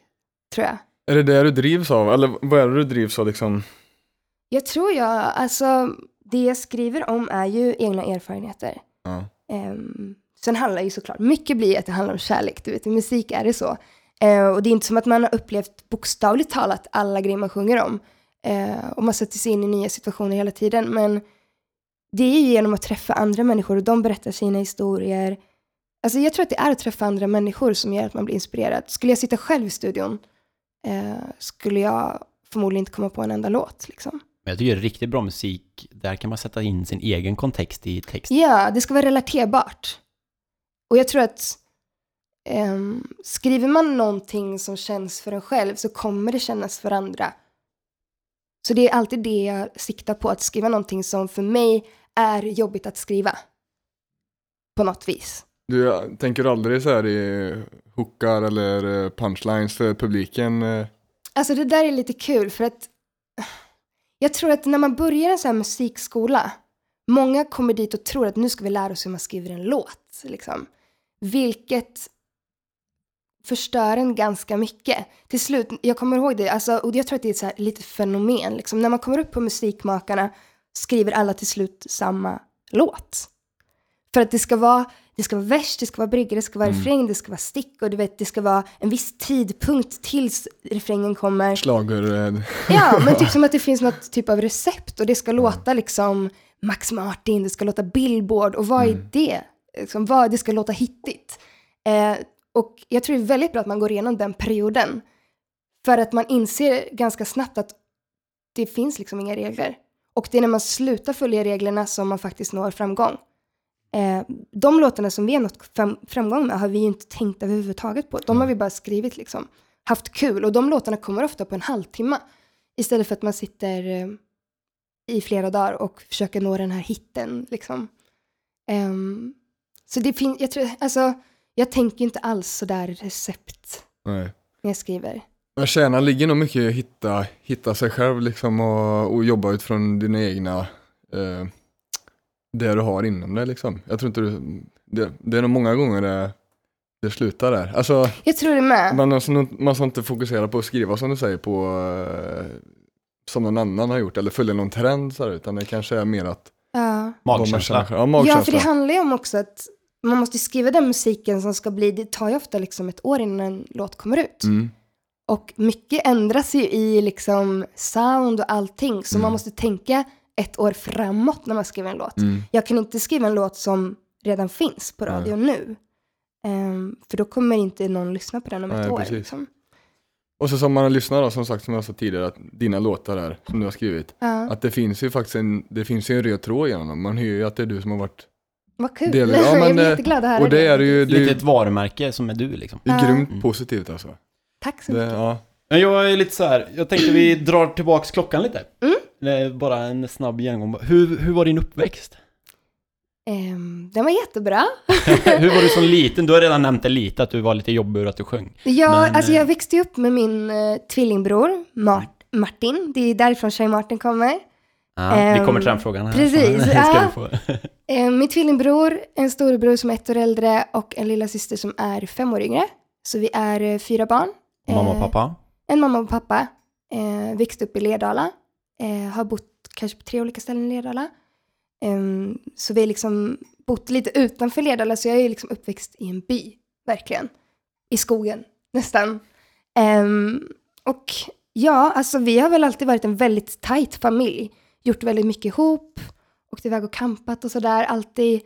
tror jag. Är det det du drivs av? Eller vad är det du drivs av liksom? Jag tror jag, alltså, det jag skriver om är ju egna erfarenheter. Ja. Um, sen handlar ju såklart, mycket blir att det handlar om kärlek, du vet, i musik är det så. Eh, och det är inte som att man har upplevt bokstavligt talat alla grejer man sjunger om. Eh, och man sätter sig in i nya situationer hela tiden, men det är ju genom att träffa andra människor och de berättar sina historier. Alltså jag tror att det är att träffa andra människor som gör att man blir inspirerad. Skulle jag sitta själv i studion eh, skulle jag förmodligen inte komma på en enda låt liksom. Men jag tycker riktigt bra musik, där kan man sätta in sin egen kontext i texten. Ja, det ska vara relaterbart. Och jag tror att ehm, skriver man någonting som känns för en själv så kommer det kännas för andra. Så det är alltid det jag siktar på, att skriva någonting som för mig är jobbigt att skriva. På något vis. Du tänker aldrig så här i hookar eller eh, punchlines för publiken? Eh? Alltså det där är lite kul för att jag tror att när man börjar en sån här musikskola, många kommer dit och tror att nu ska vi lära oss hur man skriver en låt, liksom. Vilket förstör en ganska mycket. Till slut, jag kommer ihåg det, alltså, och jag tror att det är ett så här litet fenomen, liksom. När man kommer upp på Musikmakarna skriver alla till slut samma låt. För att det ska vara, det ska vara vers, det ska vara brygga, det ska vara refräng, det ska vara stick och du vet, det ska vara en viss tidpunkt tills refrängen kommer. Schlager... eh, Ja, men typ som att det finns något typ av recept och det ska låta liksom Max Martin, det ska låta Billboard och vad är det? Liksom, vad, det ska låta hittigt. Eh, och jag tror det är väldigt bra att man går igenom den perioden. För att man inser ganska snabbt att det finns liksom inga regler. Och det är när man slutar följa reglerna som man faktiskt når framgång. Eh, de låtarna som vi har nått fram, framgång med har vi ju inte tänkt överhuvudtaget på. De har vi bara skrivit liksom. Haft kul och de låtarna kommer ofta på en halvtimme. Istället för att man sitter eh, i flera dagar och försöker nå den här hitten liksom. Ehm, så det finns, jag tror, alltså, jag tänker inte alls sådär recept Nej. när jag skriver. Men kärnan ligger nog mycket i att hitta, hitta sig själv liksom och, och jobba utifrån dina egna, eh, det du har inom dig liksom. Jag tror inte du, det, det är nog många gånger det, det slutar där. Alltså, Jag tror det med. man, alltså, man ska inte fokusera på att skriva som du säger på, eh, som någon annan har gjort eller följa någon trend så här, utan det kanske är mer att Ja. Magkänsla. Ja, ja, magkänsla. för det handlar ju om också att man måste skriva den musiken som ska bli, det tar ju ofta liksom ett år innan en låt kommer ut. Mm. Och mycket ändras ju i liksom sound och allting, så Mm. man måste tänka ett år framåt när man skriver en låt. Mm. Jag kan inte skriva en låt som redan finns på Nej. radio nu. Ehm, för då kommer inte någon lyssna på den om ett Nej, år. precis. Liksom. Och så som man lyssnar då, som sagt som jag sa tidigare, att dina låtar där, som du har skrivit, Ja, att det finns ju faktiskt en, det finns ju en röd tråd genom dem. Man hör ju att det är du som har varit, vad kul. Del- ja, jag men blir det- jätteglad att höra och det är ju, det är, Lite ju- ett varumärke som är du liksom. det är grymt Mm. positivt alltså. Tack så Det, mycket. ja. Men jag är lite så här, jag tänkte vi drar tillbaks klockan lite. Mm. Bara en snabb genomgång. Hur, hur var din uppväxt? Ehm, den var jättebra. hur var du som liten? Du har redan nämnt det lite, att du var lite jobbig och att du sjöng. Ja, Men, alltså eh, jag växte ju upp med min uh, tvillingbror Mart- Martin. Det är därifrån Shai Martin kommer. Ja, vi Ehm, kommer till den frågan här. precis, ja. Eh, min tvillingbror, en storebror som är ett år äldre och en lilla syster som är fem år yngre. Så vi är eh, fyra barn. Mamma och Eh, pappa? En mamma och pappa. Eh, växte upp i Lerdala. Eh, har bott kanske på tre olika ställen i Lerdala. Ehm, så vi har liksom bott lite utanför Lerdala, så jag är liksom uppväxt i en by, verkligen. I skogen, nästan. Ehm, och ja, alltså vi har väl alltid varit en väldigt tajt familj. Gjort väldigt mycket ihop, åkt iväg och campat och sådär. Alltid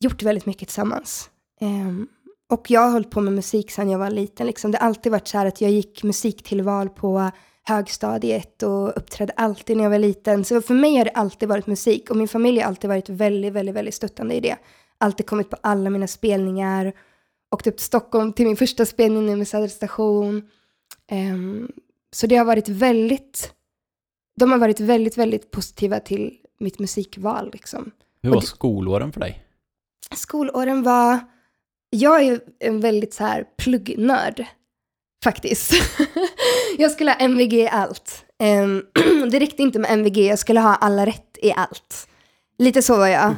gjort väldigt mycket tillsammans. Ehm, och jag har hållit på med musik sedan jag var liten. Liksom. Det har alltid varit så här att jag gick musiktillval på högstadiet och uppträdde alltid när jag var liten. Så för mig har det alltid varit musik och min familj har alltid varit väldigt, väldigt, väldigt stöttande i det. Alltid kommit på alla mina spelningar. Åkte upp till Stockholm till min första spelning nu med Södra station. Um, så det har varit väldigt, de har varit väldigt, väldigt positiva till mitt musikval liksom. Hur var skolåren för dig? Skolåren var, jag är en väldigt så här pluggnörd faktiskt. jag skulle ha MVG i allt. Um, det räckte inte med MVG, jag skulle ha alla rätt i allt. Lite så var jag.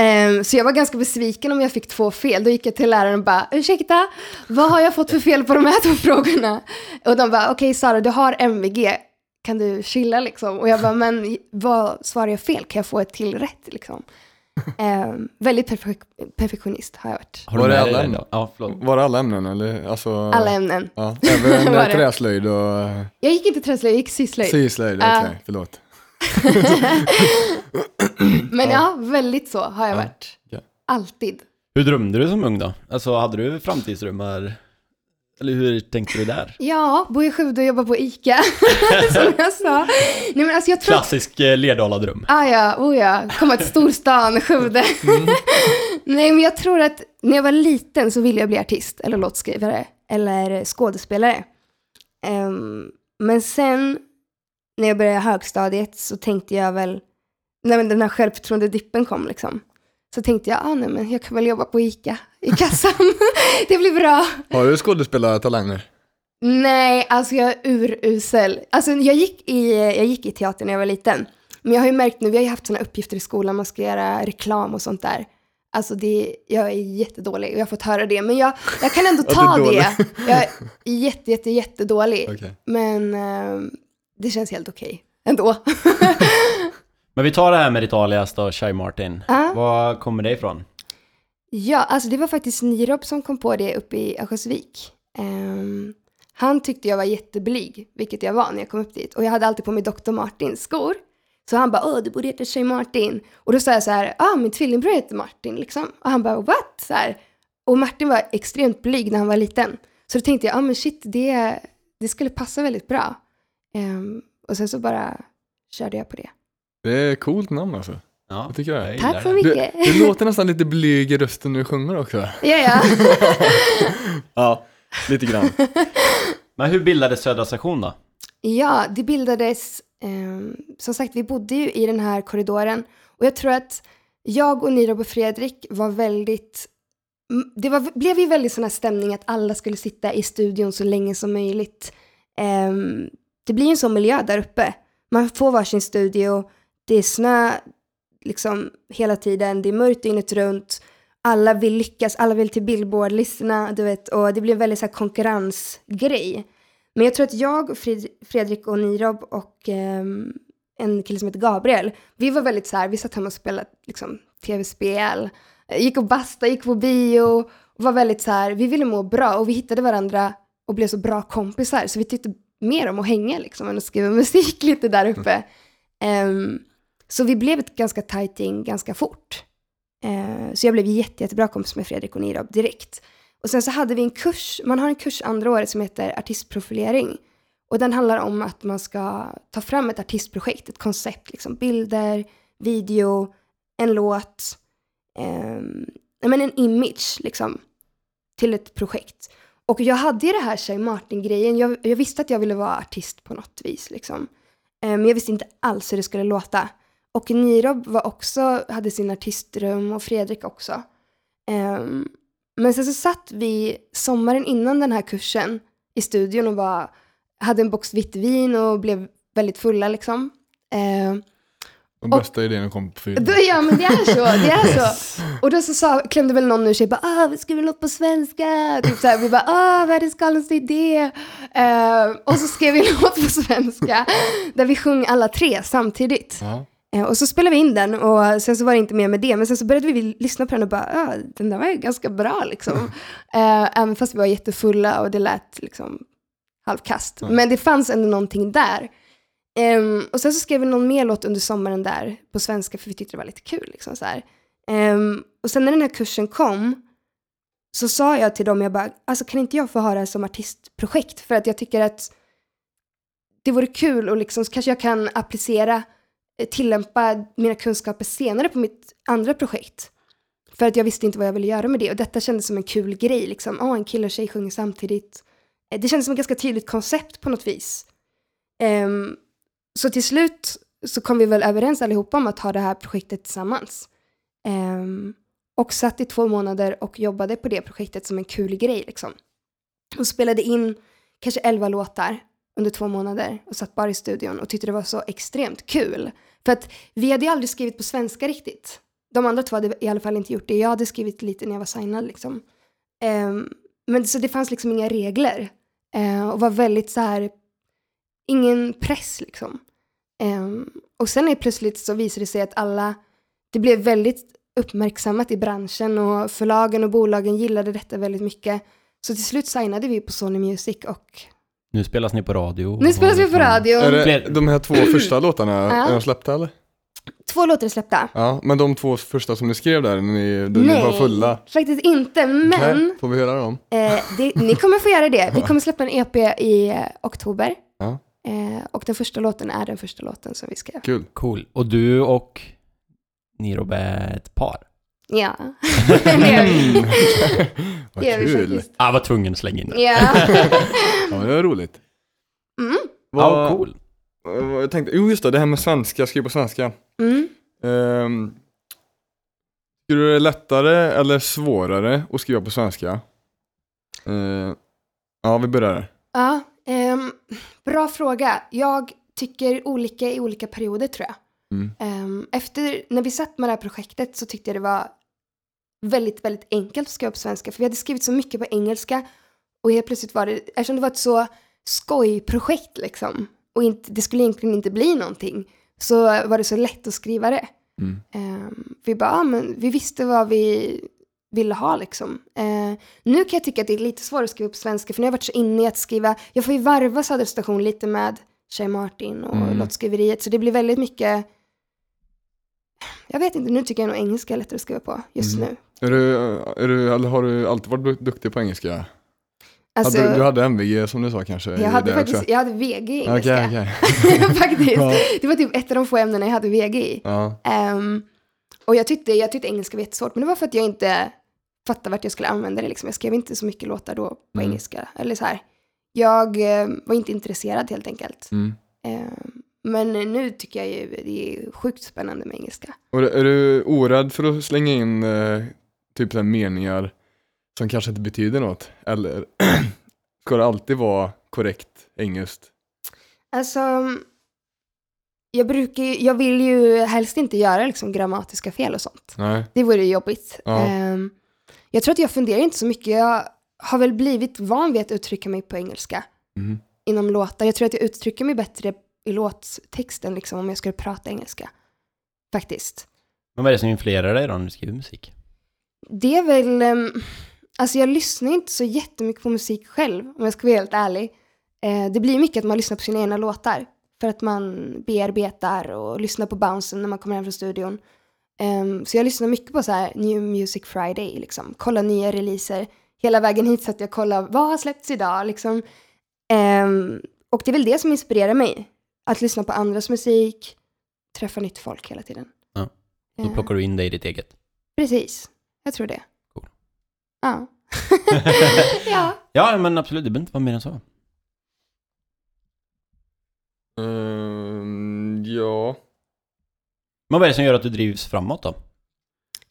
Um, så jag var ganska besviken om jag fick två fel. Då gick jag till läraren och bara, ursäkta, vad har jag fått för fel på de här två frågorna? Och de bara, okej okay, Sara, du har MVG, kan du chilla liksom? Och jag bara, men vad svarar jag fel? Kan jag få ett till rätt liksom? Um, väldigt perfek perfektionist har jag varit. Har var det alla ämnen? Ja, var det alla ämnen eller? Alltså, alla ämnen. Ja, även träslöjd och... Jag gick inte träslöjd, jag gick syslöjd. Syslöjd, okej, okay, uh. förlåt. Men ja. ja. väldigt så har jag varit. Ja. Alltid. Hur drömde du som ung då? Alltså hade du framtidsdrömmar? Eller hur tänkte du där? Ja, bo i Skövde och jobba på ICA, som jag sa. Nej, men alltså jag tror... Klassisk eh, Lerdala-dröm. Ah, ja, oh ja, komma till storstan, Skövde. Mm. Nej, men jag tror att när jag var liten så ville jag bli artist, eller låtskrivare, eller skådespelare. Um, men sen, när jag började högstadiet, så tänkte jag väl, när den här självförtroende-dippen kom liksom, så tänkte jag, ah, nej, men jag kan väl jobba på ICA i kassan. det blir bra. Har du skådespelartalanger? Nej, alltså jag är urusel. Alltså jag gick, i, jag gick i teater när jag var liten. Men jag har ju märkt nu, vi har ju haft sådana uppgifter i skolan, man ska göra reklam och sånt där. Alltså det, jag är jättedålig och jag har fått höra det. Men jag, jag kan ändå ta det. Jag är jätte, jätte, jättedålig. Okay. Men uh, det känns helt okej okay ändå. Men vi tar det här med ditt alias då, Shai Martin. Uh. Var kommer det ifrån? Ja, alltså det var faktiskt Nirob som kom på det uppe i Örnsköldsvik. Um, han tyckte jag var jätteblyg, vilket jag var när jag kom upp dit. Och jag hade alltid på mig Dr. Martins skor. Så han bara, åh, du borde heta Tjej Martin. Och då sa jag så här, ah, min tvillingbror heter Martin, liksom. Och han bara, what? Så här. Och Martin var extremt blyg när han var liten. Så då tänkte jag, ah, men shit, det, det skulle passa väldigt bra. Um, och sen så bara körde jag på det. Det är ett coolt namn alltså. Ja, jag tycker det. Tack så mycket. Du, du låter nästan lite blyg i rösten när du sjunger också. Ja, ja. ja, lite grann. Men hur bildades Södra station då? Ja, det bildades, eh, som sagt, vi bodde ju i den här korridoren. Och jag tror att jag och Nirob och Fredrik var väldigt det var, blev ju väldigt sån här stämning att alla skulle sitta i studion så länge som möjligt. Um, det blir en sån miljö där uppe. Man får varsin studio, det är snö liksom hela tiden, det är mörkt dygnet runt, alla vill lyckas, alla vill till Billboard-listorna, du vet, och det blir en väldigt så här konkurrensgrej. Men jag tror att jag, Fred Fredrik och Nirob och eh, en kille som heter Gabriel, vi var väldigt så här, vi satt hemma och spelade liksom, tv-spel, gick och basta, gick på bio, var väldigt så här, vi ville må bra och vi hittade varandra och blev så bra kompisar, så vi tyckte mer om att hänga liksom än att skriva musik lite där uppe. Um, så vi blev ett ganska tajt gäng ganska fort. Eh, så jag blev jätte, jättebra kompis med Fredrik och Nirob direkt. Och sen så hade vi en kurs, man har en kurs andra året som heter artistprofilering. Och den handlar om att man ska ta fram ett artistprojekt, ett koncept, liksom bilder, video, en låt, eh, men en image liksom, till ett projekt. Och jag hade ju det här Shai Martin-grejen. Jag, jag, visste att jag ville vara artist på något vis. Liksom. Eh, men jag visste inte alls hur det skulle låta. Och Nirob var också, hade sin artistrum och Fredrik också. Um, men sen så satt vi sommaren innan den här kursen i studion och var, hade en box vitt vin och blev väldigt fulla liksom. Uh, de bästa idéerna kom på fyra. Ja, men det är så. Det är så. Och då så sa, klämde väl någon ur sig, bara, ah, vi skriver något på svenska. Typ så här, vi bara, ah, världens galnaste idé. Uh, och så skrev vi en låt på svenska, där vi sjöng alla tre samtidigt. Uh -huh. Uh, och så spelade vi in den och sen så var det inte mer med det. Men sen så började vi lyssna på den och bara, ah, den där var ju ganska bra liksom. Uh, även fast vi var jättefulla och det lät liksom halvkast. Men det fanns ändå någonting där. Um, och sen så skrev vi någon mer låt under sommaren där på svenska för vi tyckte det var lite kul. Liksom, så um, och sen när den här kursen kom, så sa jag till dem, jag bara, alltså kan inte jag få ha det här som artistprojekt? För att jag tycker att det vore kul och liksom så kanske jag kan applicera, eh, Eh, tillämpa mina kunskaper senare på mitt andra projekt. För att jag visste inte vad jag ville göra med det och detta kändes som en kul grej liksom. Åh, en kille och tjej sjunger samtidigt. Eh, det kändes som ett ganska tydligt koncept på något vis. Um, så till slut så kom vi väl överens allihopa om att ha det här projektet tillsammans. Um, och satt i två månader och jobbade på det projektet som en kul grej liksom. Och spelade in kanske elva låtar under två månader och satt bara i studion och tyckte det var så extremt kul. För att vi hade ju aldrig skrivit på svenska riktigt. De andra två hade i alla fall inte gjort det. Jag hade skrivit lite när jag var signad liksom. Um, men så det fanns liksom inga regler. uh, och var väldigt så här, ingen press liksom. Um, och sen är plötsligt så visade det sig att alla, det blev väldigt uppmärksammat i branschen och förlagen och bolagen gillade detta väldigt mycket. Så till slut signade vi på Sony Music och nu spelas ni på radio. nu spelas vi på radio. Är det de här två första låtarna, är de släppta eller? Två låtar är släppta. Ja, men de två första som ni skrev där, när ni, ni Nej, var fulla. faktiskt inte, men Okej, får vi höra dem? eh, det, ni kommer få göra det. Vi kommer släppa en EP i eh, oktober. Ja. Eh, och den första låten är den första låten som vi skrev. Kul. Cool. Och du och Nirob är ett par? Ja, det gör vi. Vad Det gör vi kul. faktiskt. Ah, var tvungen att slänga in det. Ja. Ja, det var roligt. Mm. Ja, Vad- cool. vad Jag tänkte, jo just det, det här med svenska, skriva på svenska. Mm. Um, Skulle det är lättare eller svårare att skriva på svenska? Eh, ja, vi börjar där. Ja, ehm, bra fråga. Jag tycker olika i olika perioder tror jag. Mm. Ehm, efter, när vi satt med det här projektet så tyckte jag det var väldigt, väldigt enkelt att skriva på svenska. För vi hade skrivit så mycket på engelska. Och helt plötsligt var det, eftersom det var ett så skojprojekt liksom. Och inte, det skulle egentligen inte bli någonting. Så var det så lätt att skriva det. Mm. Ehm, vi bara, ja, men vi visste vad vi ville ha liksom. Eh, nu kan jag tycka att det är lite svårare att skriva på svenska för nu har jag varit så inne i att skriva, jag får ju varva Söderstation lite med Shea Martin och Mm. låtskriveriet så det blir väldigt mycket jag vet inte, nu tycker jag nog engelska är lättare att skriva på just Mm. nu. Är du, är du, eller har du alltid varit du- duktig på engelska? Alltså, hade, du- du hade MVG som du sa kanske? jag hade det faktiskt, också? jag hade VG i engelska. okej. faktiskt. Ja. Det var typ ett av de få ämnena jag hade VG i. Ja. Ehm, och jag tyckte, jag tyckte engelska var jättesvårt, men det var för att jag inte fattade vart jag skulle använda det. Liksom. Jag skrev inte så mycket låtar då på Mm. engelska. Eller så här. Jag eh, var inte intresserad helt enkelt. Mm. Ehm, men nu tycker jag ju det är sjukt spännande med engelska. Och är du orädd för att slänga in eh, typ så här meningar som kanske inte betyder något? Eller ska det alltid vara korrekt engelskt? Alltså, jag, brukar, jag vill ju helst inte göra liksom grammatiska fel och sånt. Nej. Det vore ju jobbigt. Ja. Ehm, jag tror att jag funderar inte så mycket. Jag har väl blivit van vid att uttrycka mig på engelska Mhm. inom låtar. Jag tror att jag uttrycker mig bättre i låttexten liksom, om jag skulle prata engelska. Faktiskt. Men vad är det som influerar dig då när du skriver musik? Det är väl, ehm, alltså jag lyssnar inte så jättemycket på musik själv, om jag ska vara helt ärlig. Eh, det blir mycket att man lyssnar på sina egna låtar. För att man bearbetar och lyssnar på bouncen när man kommer hem från studion. Ehm, så jag lyssnar mycket på så här New Music Friday, liksom. Kolla nya releaser. Hela vägen hit så att jag kollar vad har släppts idag, liksom. Ehm, och det är väl det som inspirerar mig. Att lyssna på andras musik, träffa nytt folk hela tiden. Ja. Då plockar du in det i ditt eget. Precis, jag tror det. Cool. Ja. ja. Ja, men absolut, det behöver inte vara mer än så. Ehm, ja. Men vad är det som gör att du drivs framåt då?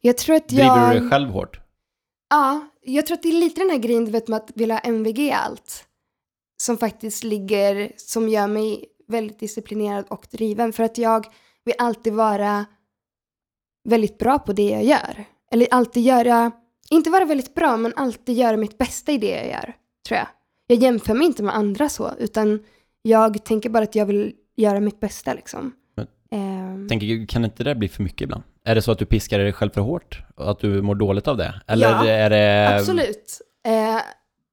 Jag tror att Driver jag... du dig själv hårt? Ja, jag tror att det är lite den här grejen du vet med att vilja ha MVG allt. Som faktiskt ligger, som gör mig väldigt disciplinerad och driven. För att jag vill alltid vara väldigt bra på det jag gör. Eller alltid göra, inte vara väldigt bra, men alltid göra mitt bästa i det jag gör. Tror jag. Jag jämför mig inte med andra så, utan jag tänker bara att jag vill göra mitt bästa liksom. Ehm, Tänker, kan inte det bli för mycket ibland? Är det så att du piskar dig själv för hårt? Och att du mår dåligt av det? Eller Ja, är det... Absolut. Eh,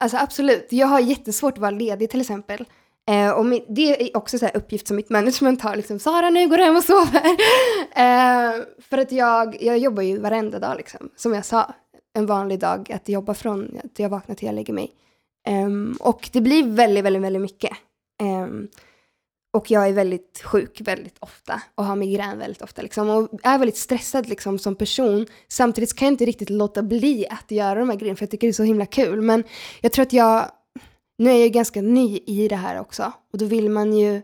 alltså absolut. Jag har jättesvårt att vara ledig till exempel. Eh, och min, det är också så uppgift som mitt management har. Liksom, Sara, nu går du hem och sover. eh, för att jag, jag jobbar ju varenda dag, liksom, som jag sa. en vanlig dag att jobba från att jag vaknar till jag lägger mig. Um, och det blir väldigt, väldigt, väldigt mycket. Um, och jag är väldigt sjuk väldigt ofta och har migrän väldigt ofta. Liksom, och är väldigt stressad liksom, som person. Samtidigt kan jag inte riktigt låta bli att göra de här grejerna för jag tycker det är så himla kul. Men jag tror att jag, nu är jag ganska ny i det här också. Och då vill man ju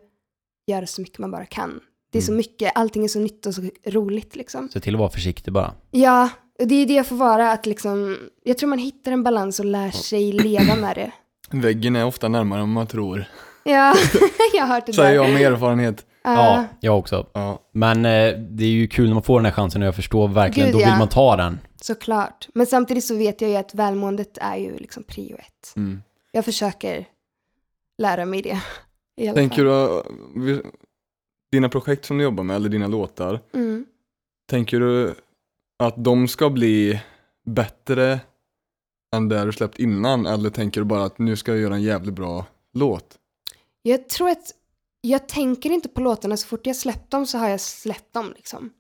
göra så mycket man bara kan. Det är så Mm. mycket, allting är så nytt och så roligt liksom. Se till att vara försiktig bara. Ja, och det är det jag får vara, att liksom, jag tror man hittar en balans och lär sig leva med det. Väggen är ofta närmare än man tror. Ja, jag har hört det Säger där. jag med erfarenhet. Ja, jag också. Ja. Men eh, det är ju kul när man får den här chansen och jag förstår verkligen, Gud, då vill ja. man ta den. Såklart. Men samtidigt så vet jag ju att välmåendet är ju liksom prio ett. Mm. Jag försöker lära mig det. I alla Tänker fall. du, vi- dina projekt som du jobbar med, eller dina låtar, Mm. tänker du att de ska bli bättre än det du släppt innan? Eller tänker du bara att nu ska jag göra en jävligt bra låt? Jag tror att jag tänker inte på låtarna så fort jag släppt dem så har jag släppt dem liksom.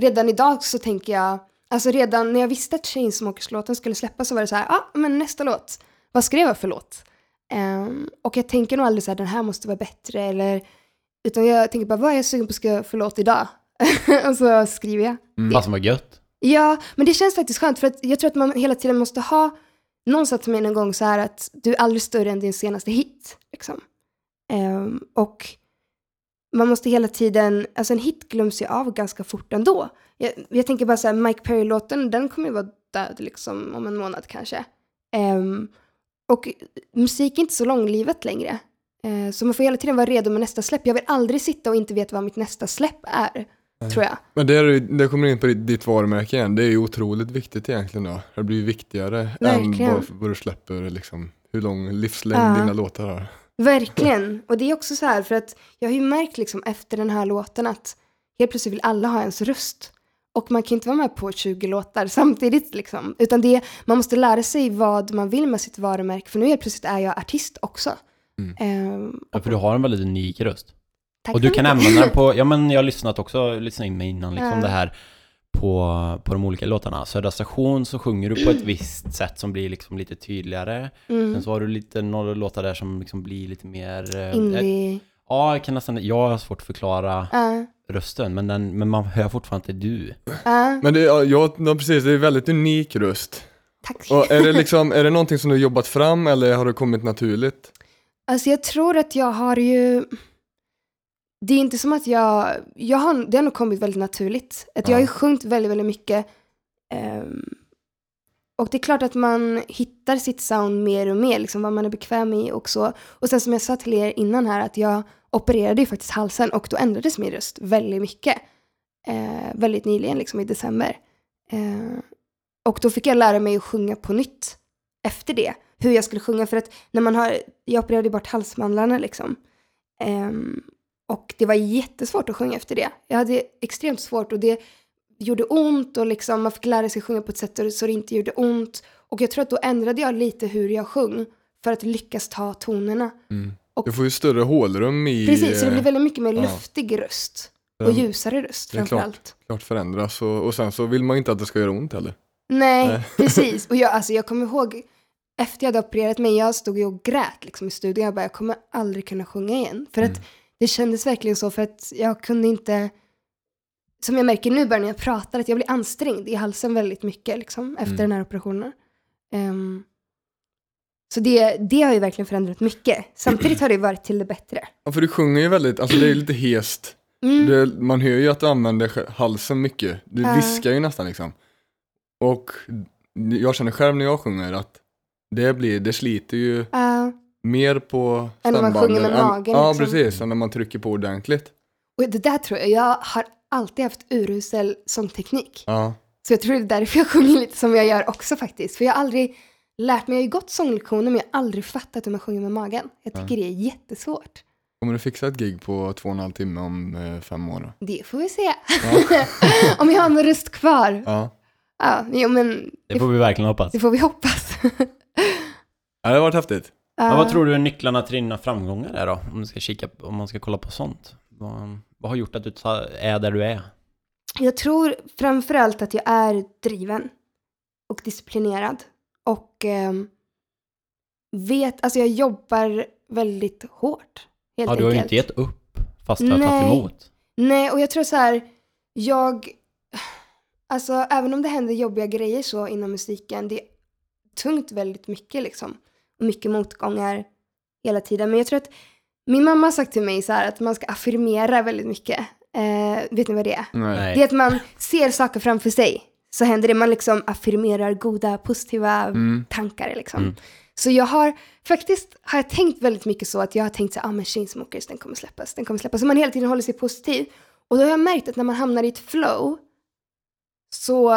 Redan idag så tänker jag, alltså redan när jag visste att Chainsmokers-låten skulle släppas så var det så här, ja ah, men nästa låt, vad skrev jag för låt? Ehm, och jag tänker nog aldrig så här, den här måste vara bättre eller, utan jag tänker bara, vad är jag sugen på att skriva för låt idag? och så skriver jag. Mm. Fast vad gött. Ja, men det känns faktiskt skönt för att jag tror att man hela tiden måste ha, någon sa till mig någon gång så här att du är aldrig större än din senaste hit. Liksom. Ehm, och man måste hela tiden, alltså en hit glöms ju av ganska fort ändå. Jag, jag tänker bara så här, Mike Perry-låten, den kommer ju vara död liksom om en månad kanske. Ehm, och musik är inte så långlivet längre. Eh, så man får hela tiden vara redo med nästa släpp. Jag vill aldrig sitta och inte veta vad mitt nästa släpp är, tror jag. Men det, är, det kommer in på ditt, ditt varumärke igen, det är ju otroligt viktigt egentligen då. Det blir viktigare än Verkligen. vad, vad du släpper, liksom, hur lång livslängd Ja. dina låtar har. Verkligen. Och det är också så här för att jag har ju märkt liksom efter den här låten att helt plötsligt vill alla ha ens röst. Och man kan inte vara med på 20 låtar samtidigt liksom. Utan det, man måste lära sig vad man vill med sitt varumärke. För nu helt plötsligt är jag artist också. Mm. Ehm, Ja, för du har en väldigt unik röst. tack Och du kan använda den på, ja men jag har lyssnat också, lyssnat in mig innan liksom Ja. det här på, på de olika låtarna. Södra station så sjunger du på ett visst sätt som blir liksom lite tydligare. Mm. Sen så har du lite, några låtar där som liksom blir lite mer... eh, Indie. Ja, jag kan nästan, jag har svårt att förklara Ja, rösten, men, den, men man hör fortfarande att det är du. ja. Men det, ja, ja, ja, precis, det är väldigt unik röst. tack. Och är det liksom, är det någonting som du har jobbat fram eller har det kommit naturligt? Alltså jag tror att jag har ju... Det är inte som att jag... jag har, det har nog kommit väldigt naturligt. Att jag har ju Ja. sjungit väldigt, väldigt mycket. Ehm, och det är klart att man hittar sitt sound mer och mer, liksom vad man är bekväm i och så. Och sen som jag sa till er innan här, att jag opererade ju faktiskt halsen och då ändrades min röst väldigt mycket. Eh, väldigt nyligen, liksom i december. Eh, och då fick jag lära mig att sjunga på nytt efter det. Hur jag skulle sjunga, för att när man har, jag opererade bort halsmandlarna liksom. Eh, och det var jättesvårt att sjunga efter det. Jag hade extremt svårt och det gjorde ont och liksom man fick lära sig sjunga på ett sätt så det inte gjorde ont. Och jag tror att då ändrade jag lite hur jag sjöng för att lyckas ta tonerna. Mm. Och- Du får ju större hålrum i... Precis, så det blir väldigt mycket mer ja. luftig röst. Och den ljusare röst det är framför klart. klart förändras och, och sen så vill man inte att det ska göra ont heller. Nej, Nej. precis. Och jag, alltså, jag kommer ihåg efter jag hade opererat mig, jag stod ju och grät liksom, i studion. Jag bara, jag kommer aldrig kunna sjunga igen. För att Mm. det kändes verkligen så, för att jag kunde inte... Som jag märker nu bara när jag pratar, att jag blir ansträngd i halsen väldigt mycket liksom, efter Mm. den här operationen. Ehm, så det, det har ju verkligen förändrat mycket. Samtidigt har det varit till det bättre. Ja, för du sjunger ju väldigt, alltså det är ju lite hest. Mm. Det, man hör ju att du använder halsen mycket. Du Ja. viskar ju nästan liksom. Och jag känner själv när jag sjunger att det blir, det sliter ju Ja. mer på Än när man stämbanden sjunger med än- magen, Ja, liksom. precis. Än när man trycker på ordentligt. och det där tror jag, jag har alltid haft urusel sångteknik. Ja. Så jag tror det är därför jag sjunger lite som jag gör också faktiskt. För jag har aldrig lärt mig, jag har ju gått sånglektioner men jag har aldrig fattat hur man sjunger med magen. Jag tycker det är jättesvårt. Kommer du fixa ett gig på två och en halv timme om eh, fem år då? Det får vi se. Ja. Om jag har en röst kvar. ja. Ja, jo, men Det får vi verkligen hoppas. det får vi hoppas. ja, det har varit häftigt. Ja, vad tror du är nycklarna till dina framgångar är då? Om, du ska kika, om man ska kolla på sånt. Vad, vad har gjort att du är där du är? Jag tror framförallt att jag är driven. och disciplinerad. Och ehm, vet, alltså jag jobbar väldigt hårt. Helt Ja, du har ju inte gett upp fast du har tagit emot. Nej, och jag tror så här, jag, alltså även om det händer jobbiga grejer så inom musiken, det är tungt väldigt mycket liksom. Och mycket motgångar hela tiden. Men jag tror att min mamma har sagt till mig så här att man ska affirmera väldigt mycket. Eh, vet ni vad det är? Nej. Det är att man ser saker framför sig. Så händer det, man liksom affirmerar goda, positiva Mm. tankar liksom. Mm. Så jag har faktiskt har jag tänkt väldigt mycket så att jag har tänkt så ah men Chainsmokers den kommer släppas, den kommer släppas. Så man hela tiden håller sig positiv. Och då har jag märkt att när man hamnar i ett flow så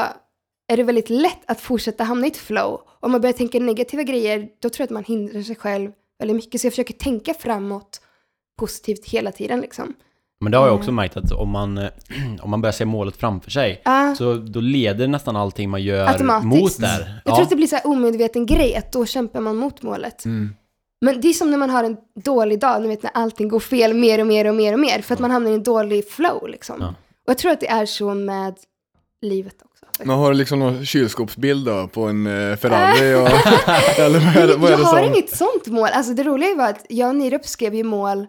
är det väldigt lätt att fortsätta hamna i ett flow. Om man börjar tänka negativa grejer, då tror jag att man hindrar sig själv väldigt mycket. Så jag försöker tänka framåt positivt hela tiden liksom. Men det har jag också märkt att om man, eh, om man börjar se målet framför sig Ja, så då leder nästan allting man gör Automatiskt. mot där. jag tror att det blir så här omedveten grej, att då kämpar man mot målet. Mm. Men det är som när man har en dålig dag, ni vet när allting går fel mer och mer och mer och mer, för att man hamnar i en dålig flow liksom. Ja. Och jag tror att det är så med livet också. Man har liksom någon kylskåpsbild då på en eh, Ferrari och, eller vad är det, vad är jag det har som? inget sånt mål. Alltså det roliga var att jag och Nirup skrev ju mål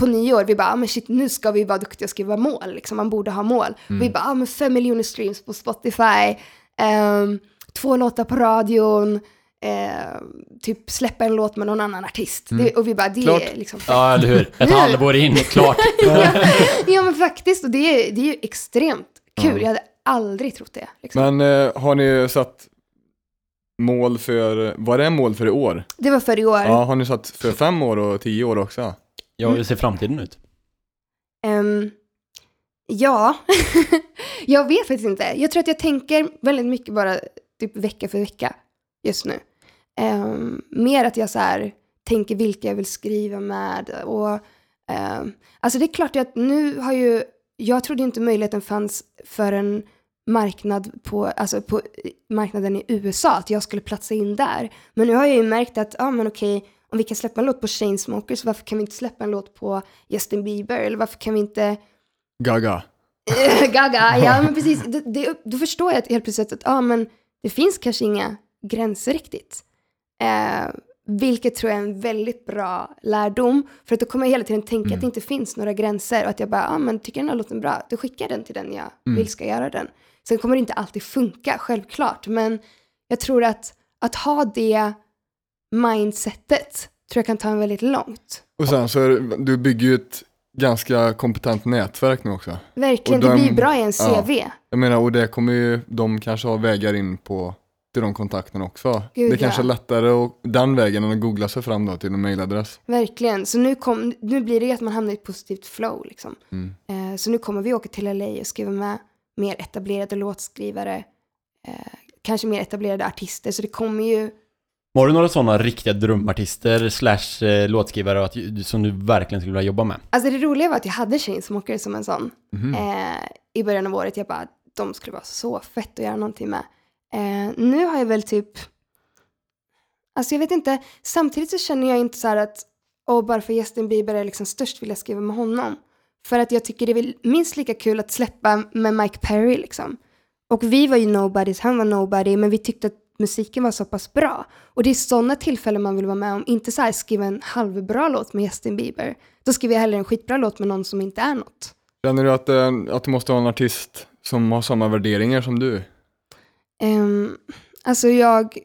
på nyår. Vi bara, ah, men shit, nu ska vi vara duktiga och skriva mål. Liksom. Man borde ha mål. Mm. Vi bara, ah, men fem miljoner streams på Spotify, ehm, två låtar på radion, ehm, typ släppa en låt med någon annan artist. Det, och vi bara, det Mm. Klart. är liksom Ja, eller hur? Ett halvår in, klart. ja men faktiskt, och det är, det är ju extremt kul. Ja. Jag hade aldrig trott det. Liksom. Men eh, har ni satt mål för, vad är mål för i år? det var för i år. Ja, har ni satt för fem år och tio år också? Ja, hur ser framtiden ut? Ehm, ja, jag vet faktiskt inte. Jag tror att jag tänker väldigt mycket bara typ vecka för vecka just nu. Ehm, mer att jag så här tänker vilka jag vill skriva med och ehm, alltså det är klart att nu har ju, jag trodde inte möjligheten fanns för en marknad på, alltså på marknaden i USA, att jag skulle platsa in där. Men nu har jag ju märkt att, ja men okej, om vi kan släppa en låt på Chainsmokers, varför kan vi inte släppa en låt på Justin Bieber? Eller varför kan vi inte Gaga. Gaga, ja men precis. Det, det, då förstår jag helt plötsligt att ja, men det finns kanske inga gränser riktigt. Eh, vilket tror jag är en väldigt bra lärdom. För att då kommer jag hela tiden tänka att det inte finns några gränser och att jag bara, ja men tycker den här låten bra, då skickar jag den till den jag vill ska göra den. Sen kommer det inte alltid funka, självklart, men jag tror att att ha det mindsetet tror jag kan ta en väldigt långt. Och sen så det, du bygger ju ett ganska kompetent nätverk nu också. Verkligen, Och det de- blir bra i en ja. CV. Jag menar, och det kommer ju, de kanske ha vägar in på till de kontakterna också. Gud, det kanske ja. är lättare och, den vägen än att googla sig fram då till en mailadress. Verkligen. Så nu, kom, nu blir det ju att man hamnar i ett positivt flow. Liksom. Mm. Eh, så nu kommer vi åka till LA och skriva med mer etablerade låtskrivare. Eh, kanske mer etablerade artister. Så det kommer ju... Har du några sådana riktiga drömartister slash eh, låtskrivare att, som du verkligen skulle vilja jobba med? Alltså det roliga var att jag hade Chainsmokers som en sån. Mhm. Eh, I början av året. Jag bara, de skulle vara så fett att göra någonting med. Eh, nu har jag väl typ... Alltså jag vet inte. Samtidigt så känner jag inte så här att och bara för Justin Bieber är liksom störst vill jag skriva med honom. För att jag tycker det är minst lika kul att släppa med Mike Perry liksom. Och vi var ju nobodies, han var nobody, men vi tyckte att musiken var så pass bra. Och det är sådana tillfällen man vill vara med om, inte så här skriva en halvbra låt med Justin Bieber. Då skriver jag hellre en skitbra låt med någon som inte är något. Känner du att, eh, att du måste ha en artist som har samma värderingar som du? Um, alltså jag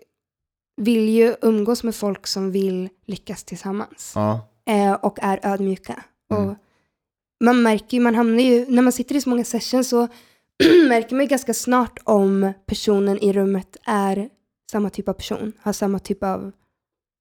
vill ju umgås med folk som vill lyckas tillsammans. Ja. eh, och är ödmjuka. Mm. Och man märker ju, man hamnar ju, när man sitter i så många sessions så märker man ju ganska snart om personen i rummet är samma typ av person, har samma typ av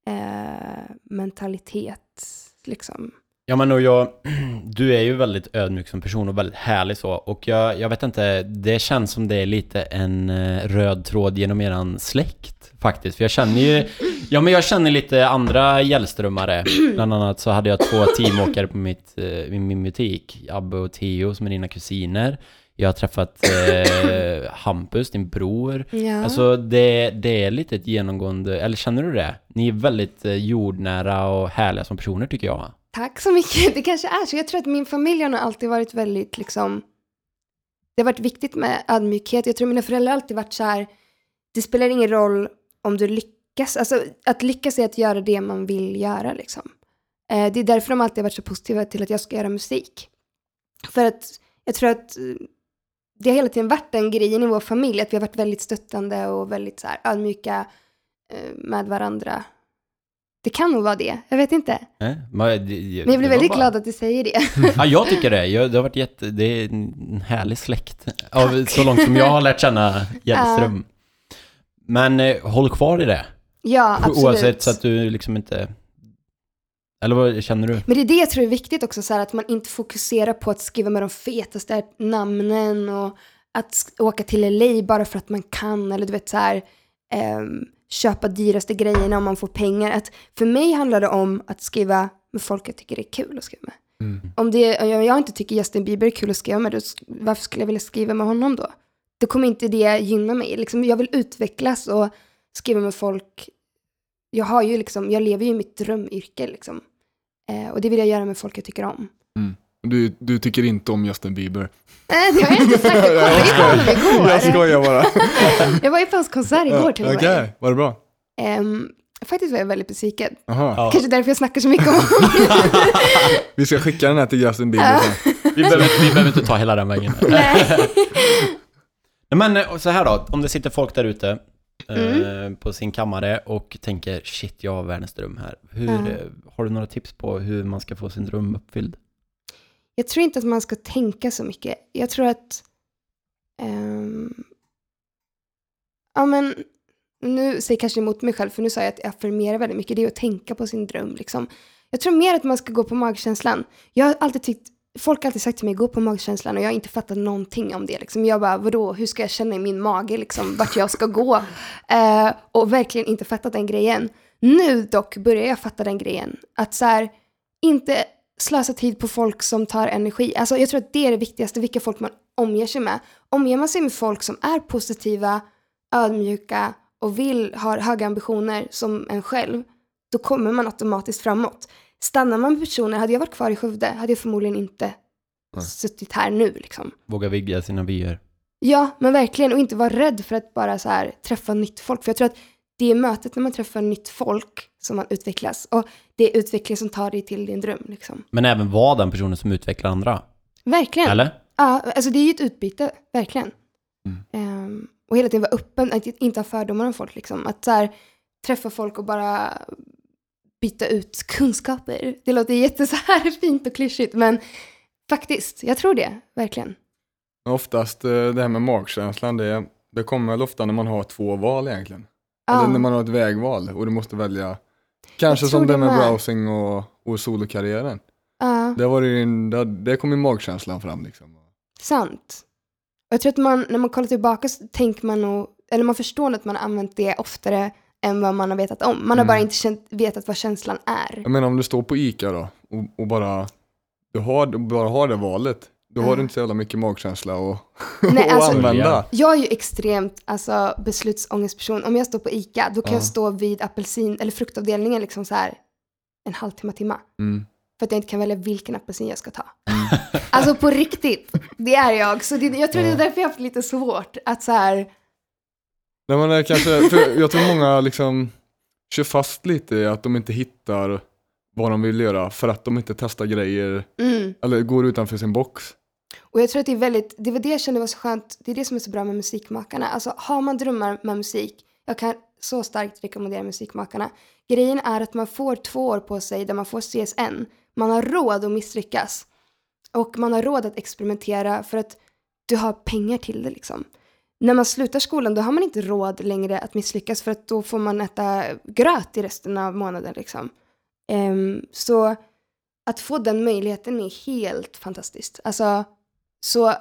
eh, mentalitet. Liksom. Ja men och jag, du är ju väldigt ödmjuk som person och väldigt härlig så och jag, jag vet inte, det känns som det är lite en eh, röd tråd genom eran släkt faktiskt. För jag känner ju, ja men jag känner lite andra Gällströmmare. Bland annat så hade jag två teamåkare på mitt, eh, i min butik, Abbe och Theo som är dina kusiner. Jag har träffat eh, Hampus, din bror. Ja. Alltså det, det är lite ett genomgående, eller känner du det? Ni är väldigt eh, jordnära och härliga som personer tycker jag. Tack så mycket. Det kanske är så. Jag tror att min familj har alltid varit väldigt liksom... Det har varit viktigt med ödmjukhet. Jag tror mina föräldrar har alltid varit så här... det spelar ingen roll om du lyckas. Alltså att lyckas är att göra det man vill göra liksom. Eh, det är därför de alltid har varit så positiva till att jag ska göra musik. För att jag tror att eh, det har hela tiden varit den grejen i vår familj, att vi har varit väldigt stöttande och väldigt så här ödmjuka eh, med varandra. Det kan nog vara det, jag vet inte. Nej, men, det, Men jag blir väldigt bara- glad att du säger det. Ja, jag tycker det. Jag, det har varit jätte... Det är en härlig släkt. Av, så långt som jag har lärt känna Hjellström. Men eh, håll kvar i det. ja, absolut. Oavsett så att du liksom inte... Eller vad känner du? Men det är det jag tror är viktigt också, så här, att man inte fokuserar på att skriva med de fetaste namnen och att åka till LA bara för att man kan, eller du vet så här, ehm, köpa dyraste grejerna om man får pengar. Att för mig handlar det om att skriva med folk jag tycker det är kul att skriva med. Mm. Om, det, om jag inte tycker Justin Bieber är kul att skriva med, då, varför skulle jag vilja skriva med honom då? Då kommer inte det gynna mig. Liksom, jag vill utvecklas och skriva med folk. Jag har ju liksom, jag lever ju i mitt drömyrke liksom. Eh, och det vill jag göra med folk jag tycker om. Du, du tycker inte om Justin Bieber? Nej, det har jag inte sagt. Jag kollade på honom Jag igår. skojar bara. Jag var ju på hans konsert igår till och med. Okej, var det bra? Ehm, faktiskt var jag väldigt besviken. Aha. Ja. Kanske därför jag snackar så mycket om honom. Vi ska skicka den här till Justin Bieber sen. Vi behöver, vi behöver inte ta hela den vägen. Nej. Men eh, så här då, om det sitter folk där ute eh, Mm. på sin kammare och tänker shit, jag har världens dröm här. Hur, eh, har du några tips på hur man ska få sin dröm uppfylld? Jag tror inte att man ska tänka så mycket. Jag tror att... ehm, ja, men nu säger jag kanske emot mig själv, för nu sa jag att jag affirmerar väldigt mycket. Det är att tänka på sin dröm. Liksom. Jag tror mer att man ska gå på magkänslan. Jag har alltid tyckt, folk har alltid sagt till mig, gå på magkänslan och jag har inte fattat någonting om det. Liksom. Jag bara, vadå, hur ska jag känna i min mage, liksom, vart jag ska gå? Eh, och verkligen inte fattat den grejen. Nu dock börjar jag fatta den grejen. Att så här, inte slösa tid på folk som tar energi. Alltså jag tror att det är det viktigaste, vilka folk man omger sig med. Omger man sig med folk som är positiva, ödmjuka och vill ha höga ambitioner som en själv, då kommer man automatiskt framåt. Stannar man med personer, hade jag varit kvar i Skövde hade jag förmodligen inte Nej. suttit här nu liksom. Våga vidga sina vyer. Ja, men verkligen. Och inte vara rädd för att bara så här, träffa nytt folk. För jag tror att det är mötet när man träffar nytt folk som man utvecklas. Och det är utveckling som tar dig till din dröm. Liksom. Men även vara den personen som utvecklar andra. Verkligen. Eller? Ja, alltså det är ju ett utbyte, verkligen. Mm. Ehm, och hela tiden vara öppen, att inte ha fördomar om folk. Liksom. Att så här, träffa folk och bara byta ut kunskaper. Det låter jätte så här fint och klyschigt, men faktiskt, jag tror det, verkligen. Oftast eh, det här med magkänslan, det, det kommer väl ofta när man har två val egentligen. Ja. Eller när man har ett vägval och du måste välja. Kanske som det med med. browsing och, och solokarriären. Ja. Det, var ju- det, det kom ju magkänslan fram liksom. Sant. Jag tror att man, när man kollar tillbaka så tänker man nog, eller man förstår att man har använt det oftare än vad man har vetat om. Man har Mm. bara inte känt, vetat vad känslan är. Jag menar om du står på ICA då och, och bara, du har, bara har det valet. Då har du inte så jävla mycket magkänsla och, Nej, alltså- använda. Jag är ju extremt alltså, beslutsångestperson. Om jag står på ICA, då kan Ja. jag stå vid apelsin eller fruktavdelningen liksom så här en halvtimme, timme. Mm. För att jag inte kan välja vilken apelsin jag ska ta. Alltså på riktigt, det är jag. Så det, jag tror det är därför jag har haft lite svårt att så här, Nej, men kanske, för jag tror många liksom kör fast lite i att de inte hittar vad de vill göra för att de inte testar grejer mm. eller går utanför sin box. Och jag tror att det är väldigt, det var det jag kände var så skönt, det är det som är så bra med musikmakarna. Alltså har man drömmar med musik, jag kan så starkt rekommendera musikmakarna. Grejen är att man får två år på sig där man får CSN. Man har råd att misslyckas. Och man har råd att experimentera för att du har pengar till det liksom. När man slutar skolan då har man inte råd längre att misslyckas för att då får man äta gröt i resten av månaden liksom. Um, så att få den möjligheten är helt fantastiskt. Alltså, så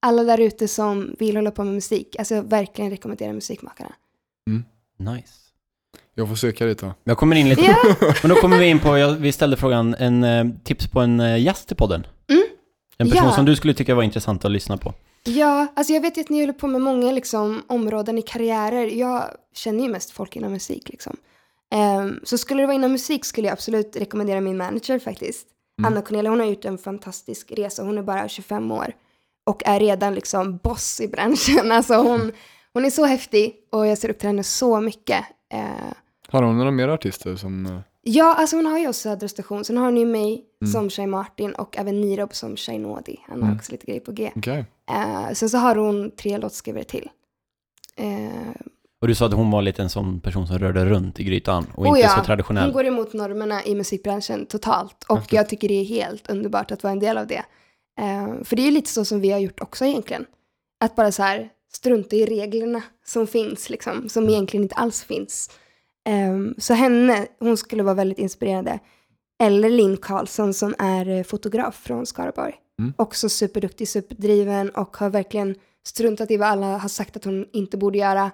alla där ute som vill hålla på med musik, alltså jag verkligen rekommenderar musikmakarna. Nice. Jag får söka då. Jag kommer in lite... Ja, Men då kommer vi in på, jag, vi ställde frågan, en eh, tips på en eh, gäst i podden. Mm. En person Ja. som du skulle tycka var intressant att lyssna på. ja, alltså jag vet ju att ni håller på med många liksom, områden i karriärer. Jag känner ju mest folk inom musik liksom. Ehm, så skulle det vara inom musik skulle jag absolut rekommendera min manager faktiskt. Mm. Anna Cornelia, hon har gjort en fantastisk resa. Hon är bara 25 år och är redan liksom boss i branschen. Alltså hon, Hon är så häftig och jag ser upp till henne så mycket. Eh, Har hon några mer artister som... eh, ja, alltså hon har ju också Södra station. Sen har hon ju mig Mm. som Shay Martin och även Nirob som Shay Nodi. Han har Mm. också lite grejer på G. Okej. Eh, sen så har hon tre låtskrivare till. Eh, Och du sa att hon var lite en sån person som rörde runt i grytan och Oh inte ja, så Hon traditionell. går emot normerna i musikbranschen totalt. Och Häftigt. jag tycker det är helt underbart att vara en del av det. Eh, för det är ju lite så som vi har gjort också egentligen. Att bara så här strunta i reglerna som finns, liksom, som egentligen inte alls finns. Eh, så henne, hon skulle vara väldigt inspirerande. Eller Linn Karlsson som är eh, fotograf från Skaraborg. Mm. Också superduktig, superdriven och har verkligen struntat i vad alla har sagt att hon inte borde göra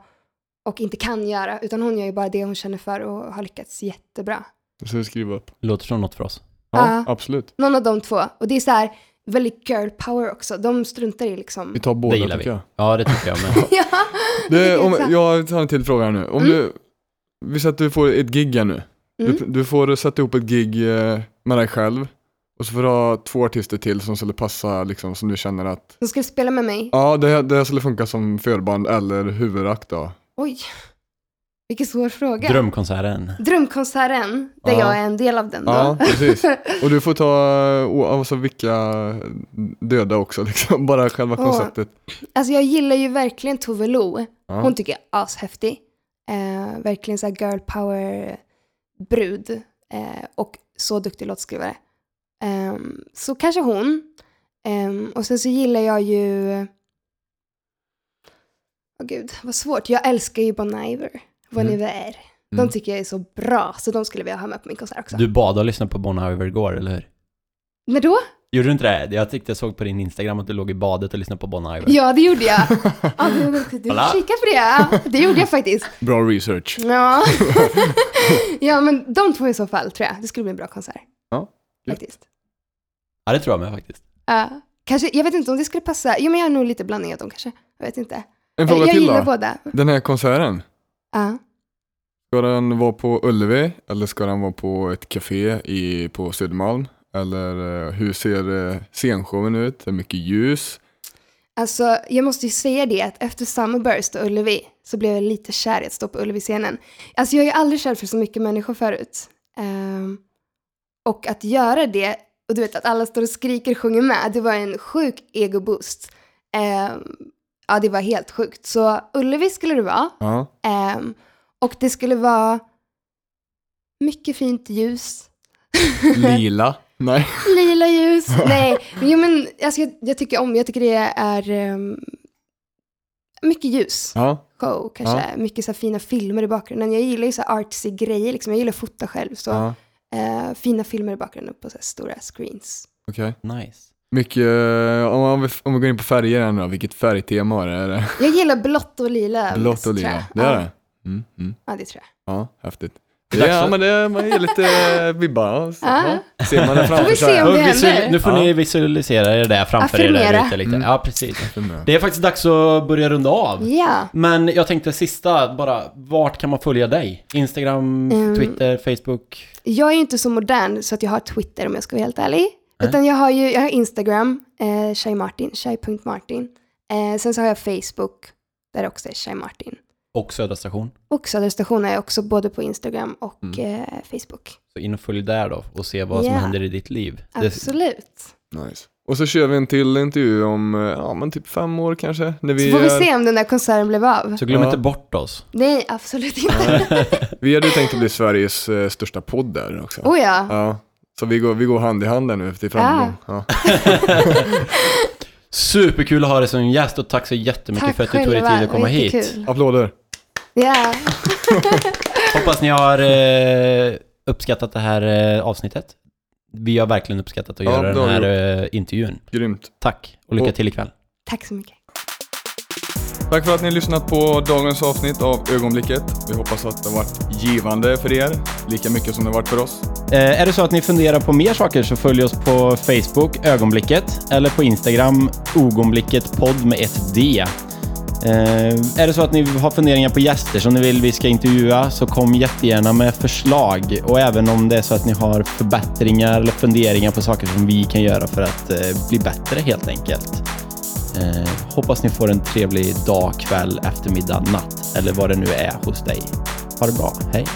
och inte kan göra. Utan hon gör ju bara det hon känner för och har lyckats jättebra. Det ska vi skriva upp. Låter som något för oss. Ja, Ja. absolut. Någon av de två. Och det är så här väldigt girl power också. De struntar i liksom... Vi tar båda det tycker vi. jag. Ja, det tycker jag med. ja, Det, om, jag tar en till fråga här nu. Om Mm. du, vi säger att du får ett gig här nu. Mm. Du, du får sätta ihop ett gig eh, med dig själv. Och så får du ha två artister till som skulle passa, liksom, som du känner att De ska spela med mig. Ja, det, det skulle funka som förband eller huvudakt då. Oj, vilken svår fråga. Drömkonserten. Drömkonserten, där Ja. jag är en del av den då. Ja, precis. Och du får ta oh, alltså, vilka döda också, liksom. bara själva Åh. konceptet. Alltså jag gillar ju verkligen Tove Lo. Ja. Hon tycker jag är ashäftig. Eh, verkligen så här girl power brud. Eh, och så duktig låtskrivare. Ehm, så kanske hon. Ehm, och sen så gillar jag ju... Åh gud, vad svårt. Jag älskar ju Bon Iver. Bon Mm. Iver. De Mm. tycker jag är så bra, så de skulle vilja ha med på min konsert också. Du bad att lyssna på Bon Iver igår, eller hur? När då? Gjorde du inte det? Jag tyckte jag såg på din Instagram att du låg i badet och lyssnade på Bon Iver. Ja, det gjorde jag. Ja, du du kika på det. Det gjorde jag faktiskt. Bra research. Ja. ja, men de två i så fall tror jag. Det skulle bli en bra konsert. Ja. Faktiskt. Ja, det tror jag med faktiskt. Ja. kanske, jag vet inte om det skulle passa. Jo, men jag har nog lite blandning av dem kanske. Jag vet inte. En fråga jag till gillar då. båda. Den här konserten, Ja. ska den vara på Ullevi eller ska den vara på ett café i, på Södermalm? Eller eh, hur ser eh, scenshowen ut? Är det mycket ljus? Alltså, jag måste ju säga det att efter Summerburst och Ullevi så blev jag lite kär i att stå på Ullevi-scenen. Alltså, jag har ju aldrig kärt för så mycket människor förut. Ehm, och att göra det, och du vet att alla står och skriker och sjunger med, det var en sjuk ego-boost. Ehm, ja, det var helt sjukt. Så Ullevi skulle det vara. Ja. Ehm, och det skulle vara mycket fint ljus. Lila? Nej. Lila ljus. Nej, jo, men alltså, jag, jag tycker om, jag tycker det är ehm, mycket ljus. Ja. Show kanske, mycket så här fina filmer i bakgrunden. Jag gillar ju så här artsy grejer, liksom. jag gillar att fota själv. Så ja. eh, fina filmer i bakgrunden på så här stora screens. Okej. Nice. Mycket, eh, om, man, om vi går in på färger här nu då, vilket färgtema? Är det Jag gillar blått och lila. blått och lila? Det är ja. det? Mm, mm. Ja, det tror jag. Ja, häftigt. Ja, men det, man ger lite eh, vibbar. Ja, så- Ja. ja. Ser man det Får framför vi sig? se om Och det visual- händer. nu får ni visualisera er det framför er där Affirmera. ute lite. Mm. Ja, precis. Affirmera. Det är faktiskt dags att börja runda av. Ja. Men jag tänkte sista, bara, vart kan man följa dig? Instagram, Mm. Twitter, Facebook? Jag är ju inte så modern så att jag har Twitter om jag ska vara helt ärlig. Nej. Utan jag har ju jag har Instagram, eh, Shai Martin, Shai.Martin. Eh, sen så har jag Facebook, där det också är Shai Martin. Och Södra station. Och Södra station är jag också både på Instagram och Mm. eh, Facebook. Så in och följ där då och se vad som Ja. händer i ditt liv. Det, Absolut. Nice. Och så kör vi en till intervju om, eh, ja men typ fem år kanske. När vi, Så får vi är- se om den där konserten blev av. så glöm Ja. inte bort oss. Nej, absolut inte. Vi hade ju tänkt att bli Sveriges eh, största podd där också. oh ja. Ja. Så vi går, vi går hand i hand där nu till framgång. Ja. Superkul att ha dig som gäst och tack så jättemycket Tack för att du tog dig tid att komma hit. Applåder. Ja, Hoppas ni har eh, uppskattat det här eh, avsnittet. Vi har verkligen uppskattat att Ja, göra den här eh, intervjun. Grymt. Tack och lycka Och- till ikväll. tack så mycket. Tack för att ni har lyssnat på dagens avsnitt av Ögonblicket. Vi hoppas att det har varit givande för er, lika mycket som det har varit för oss. Eh, är det så att ni funderar på mer saker så följ oss på Facebook, Ögonblicket, eller på Instagram, Ogonblicket podd med ett D. Eh, är det så att ni har funderingar på gäster som ni vill vi ska intervjua så kom jättegärna med förslag och även om det är så att ni har förbättringar eller funderingar på saker som vi kan göra för att eh, bli bättre helt enkelt. Eh, hoppas ni får en trevlig dag, kväll, eftermiddag, natt eller vad det nu är hos dig. Ha det bra. Hej!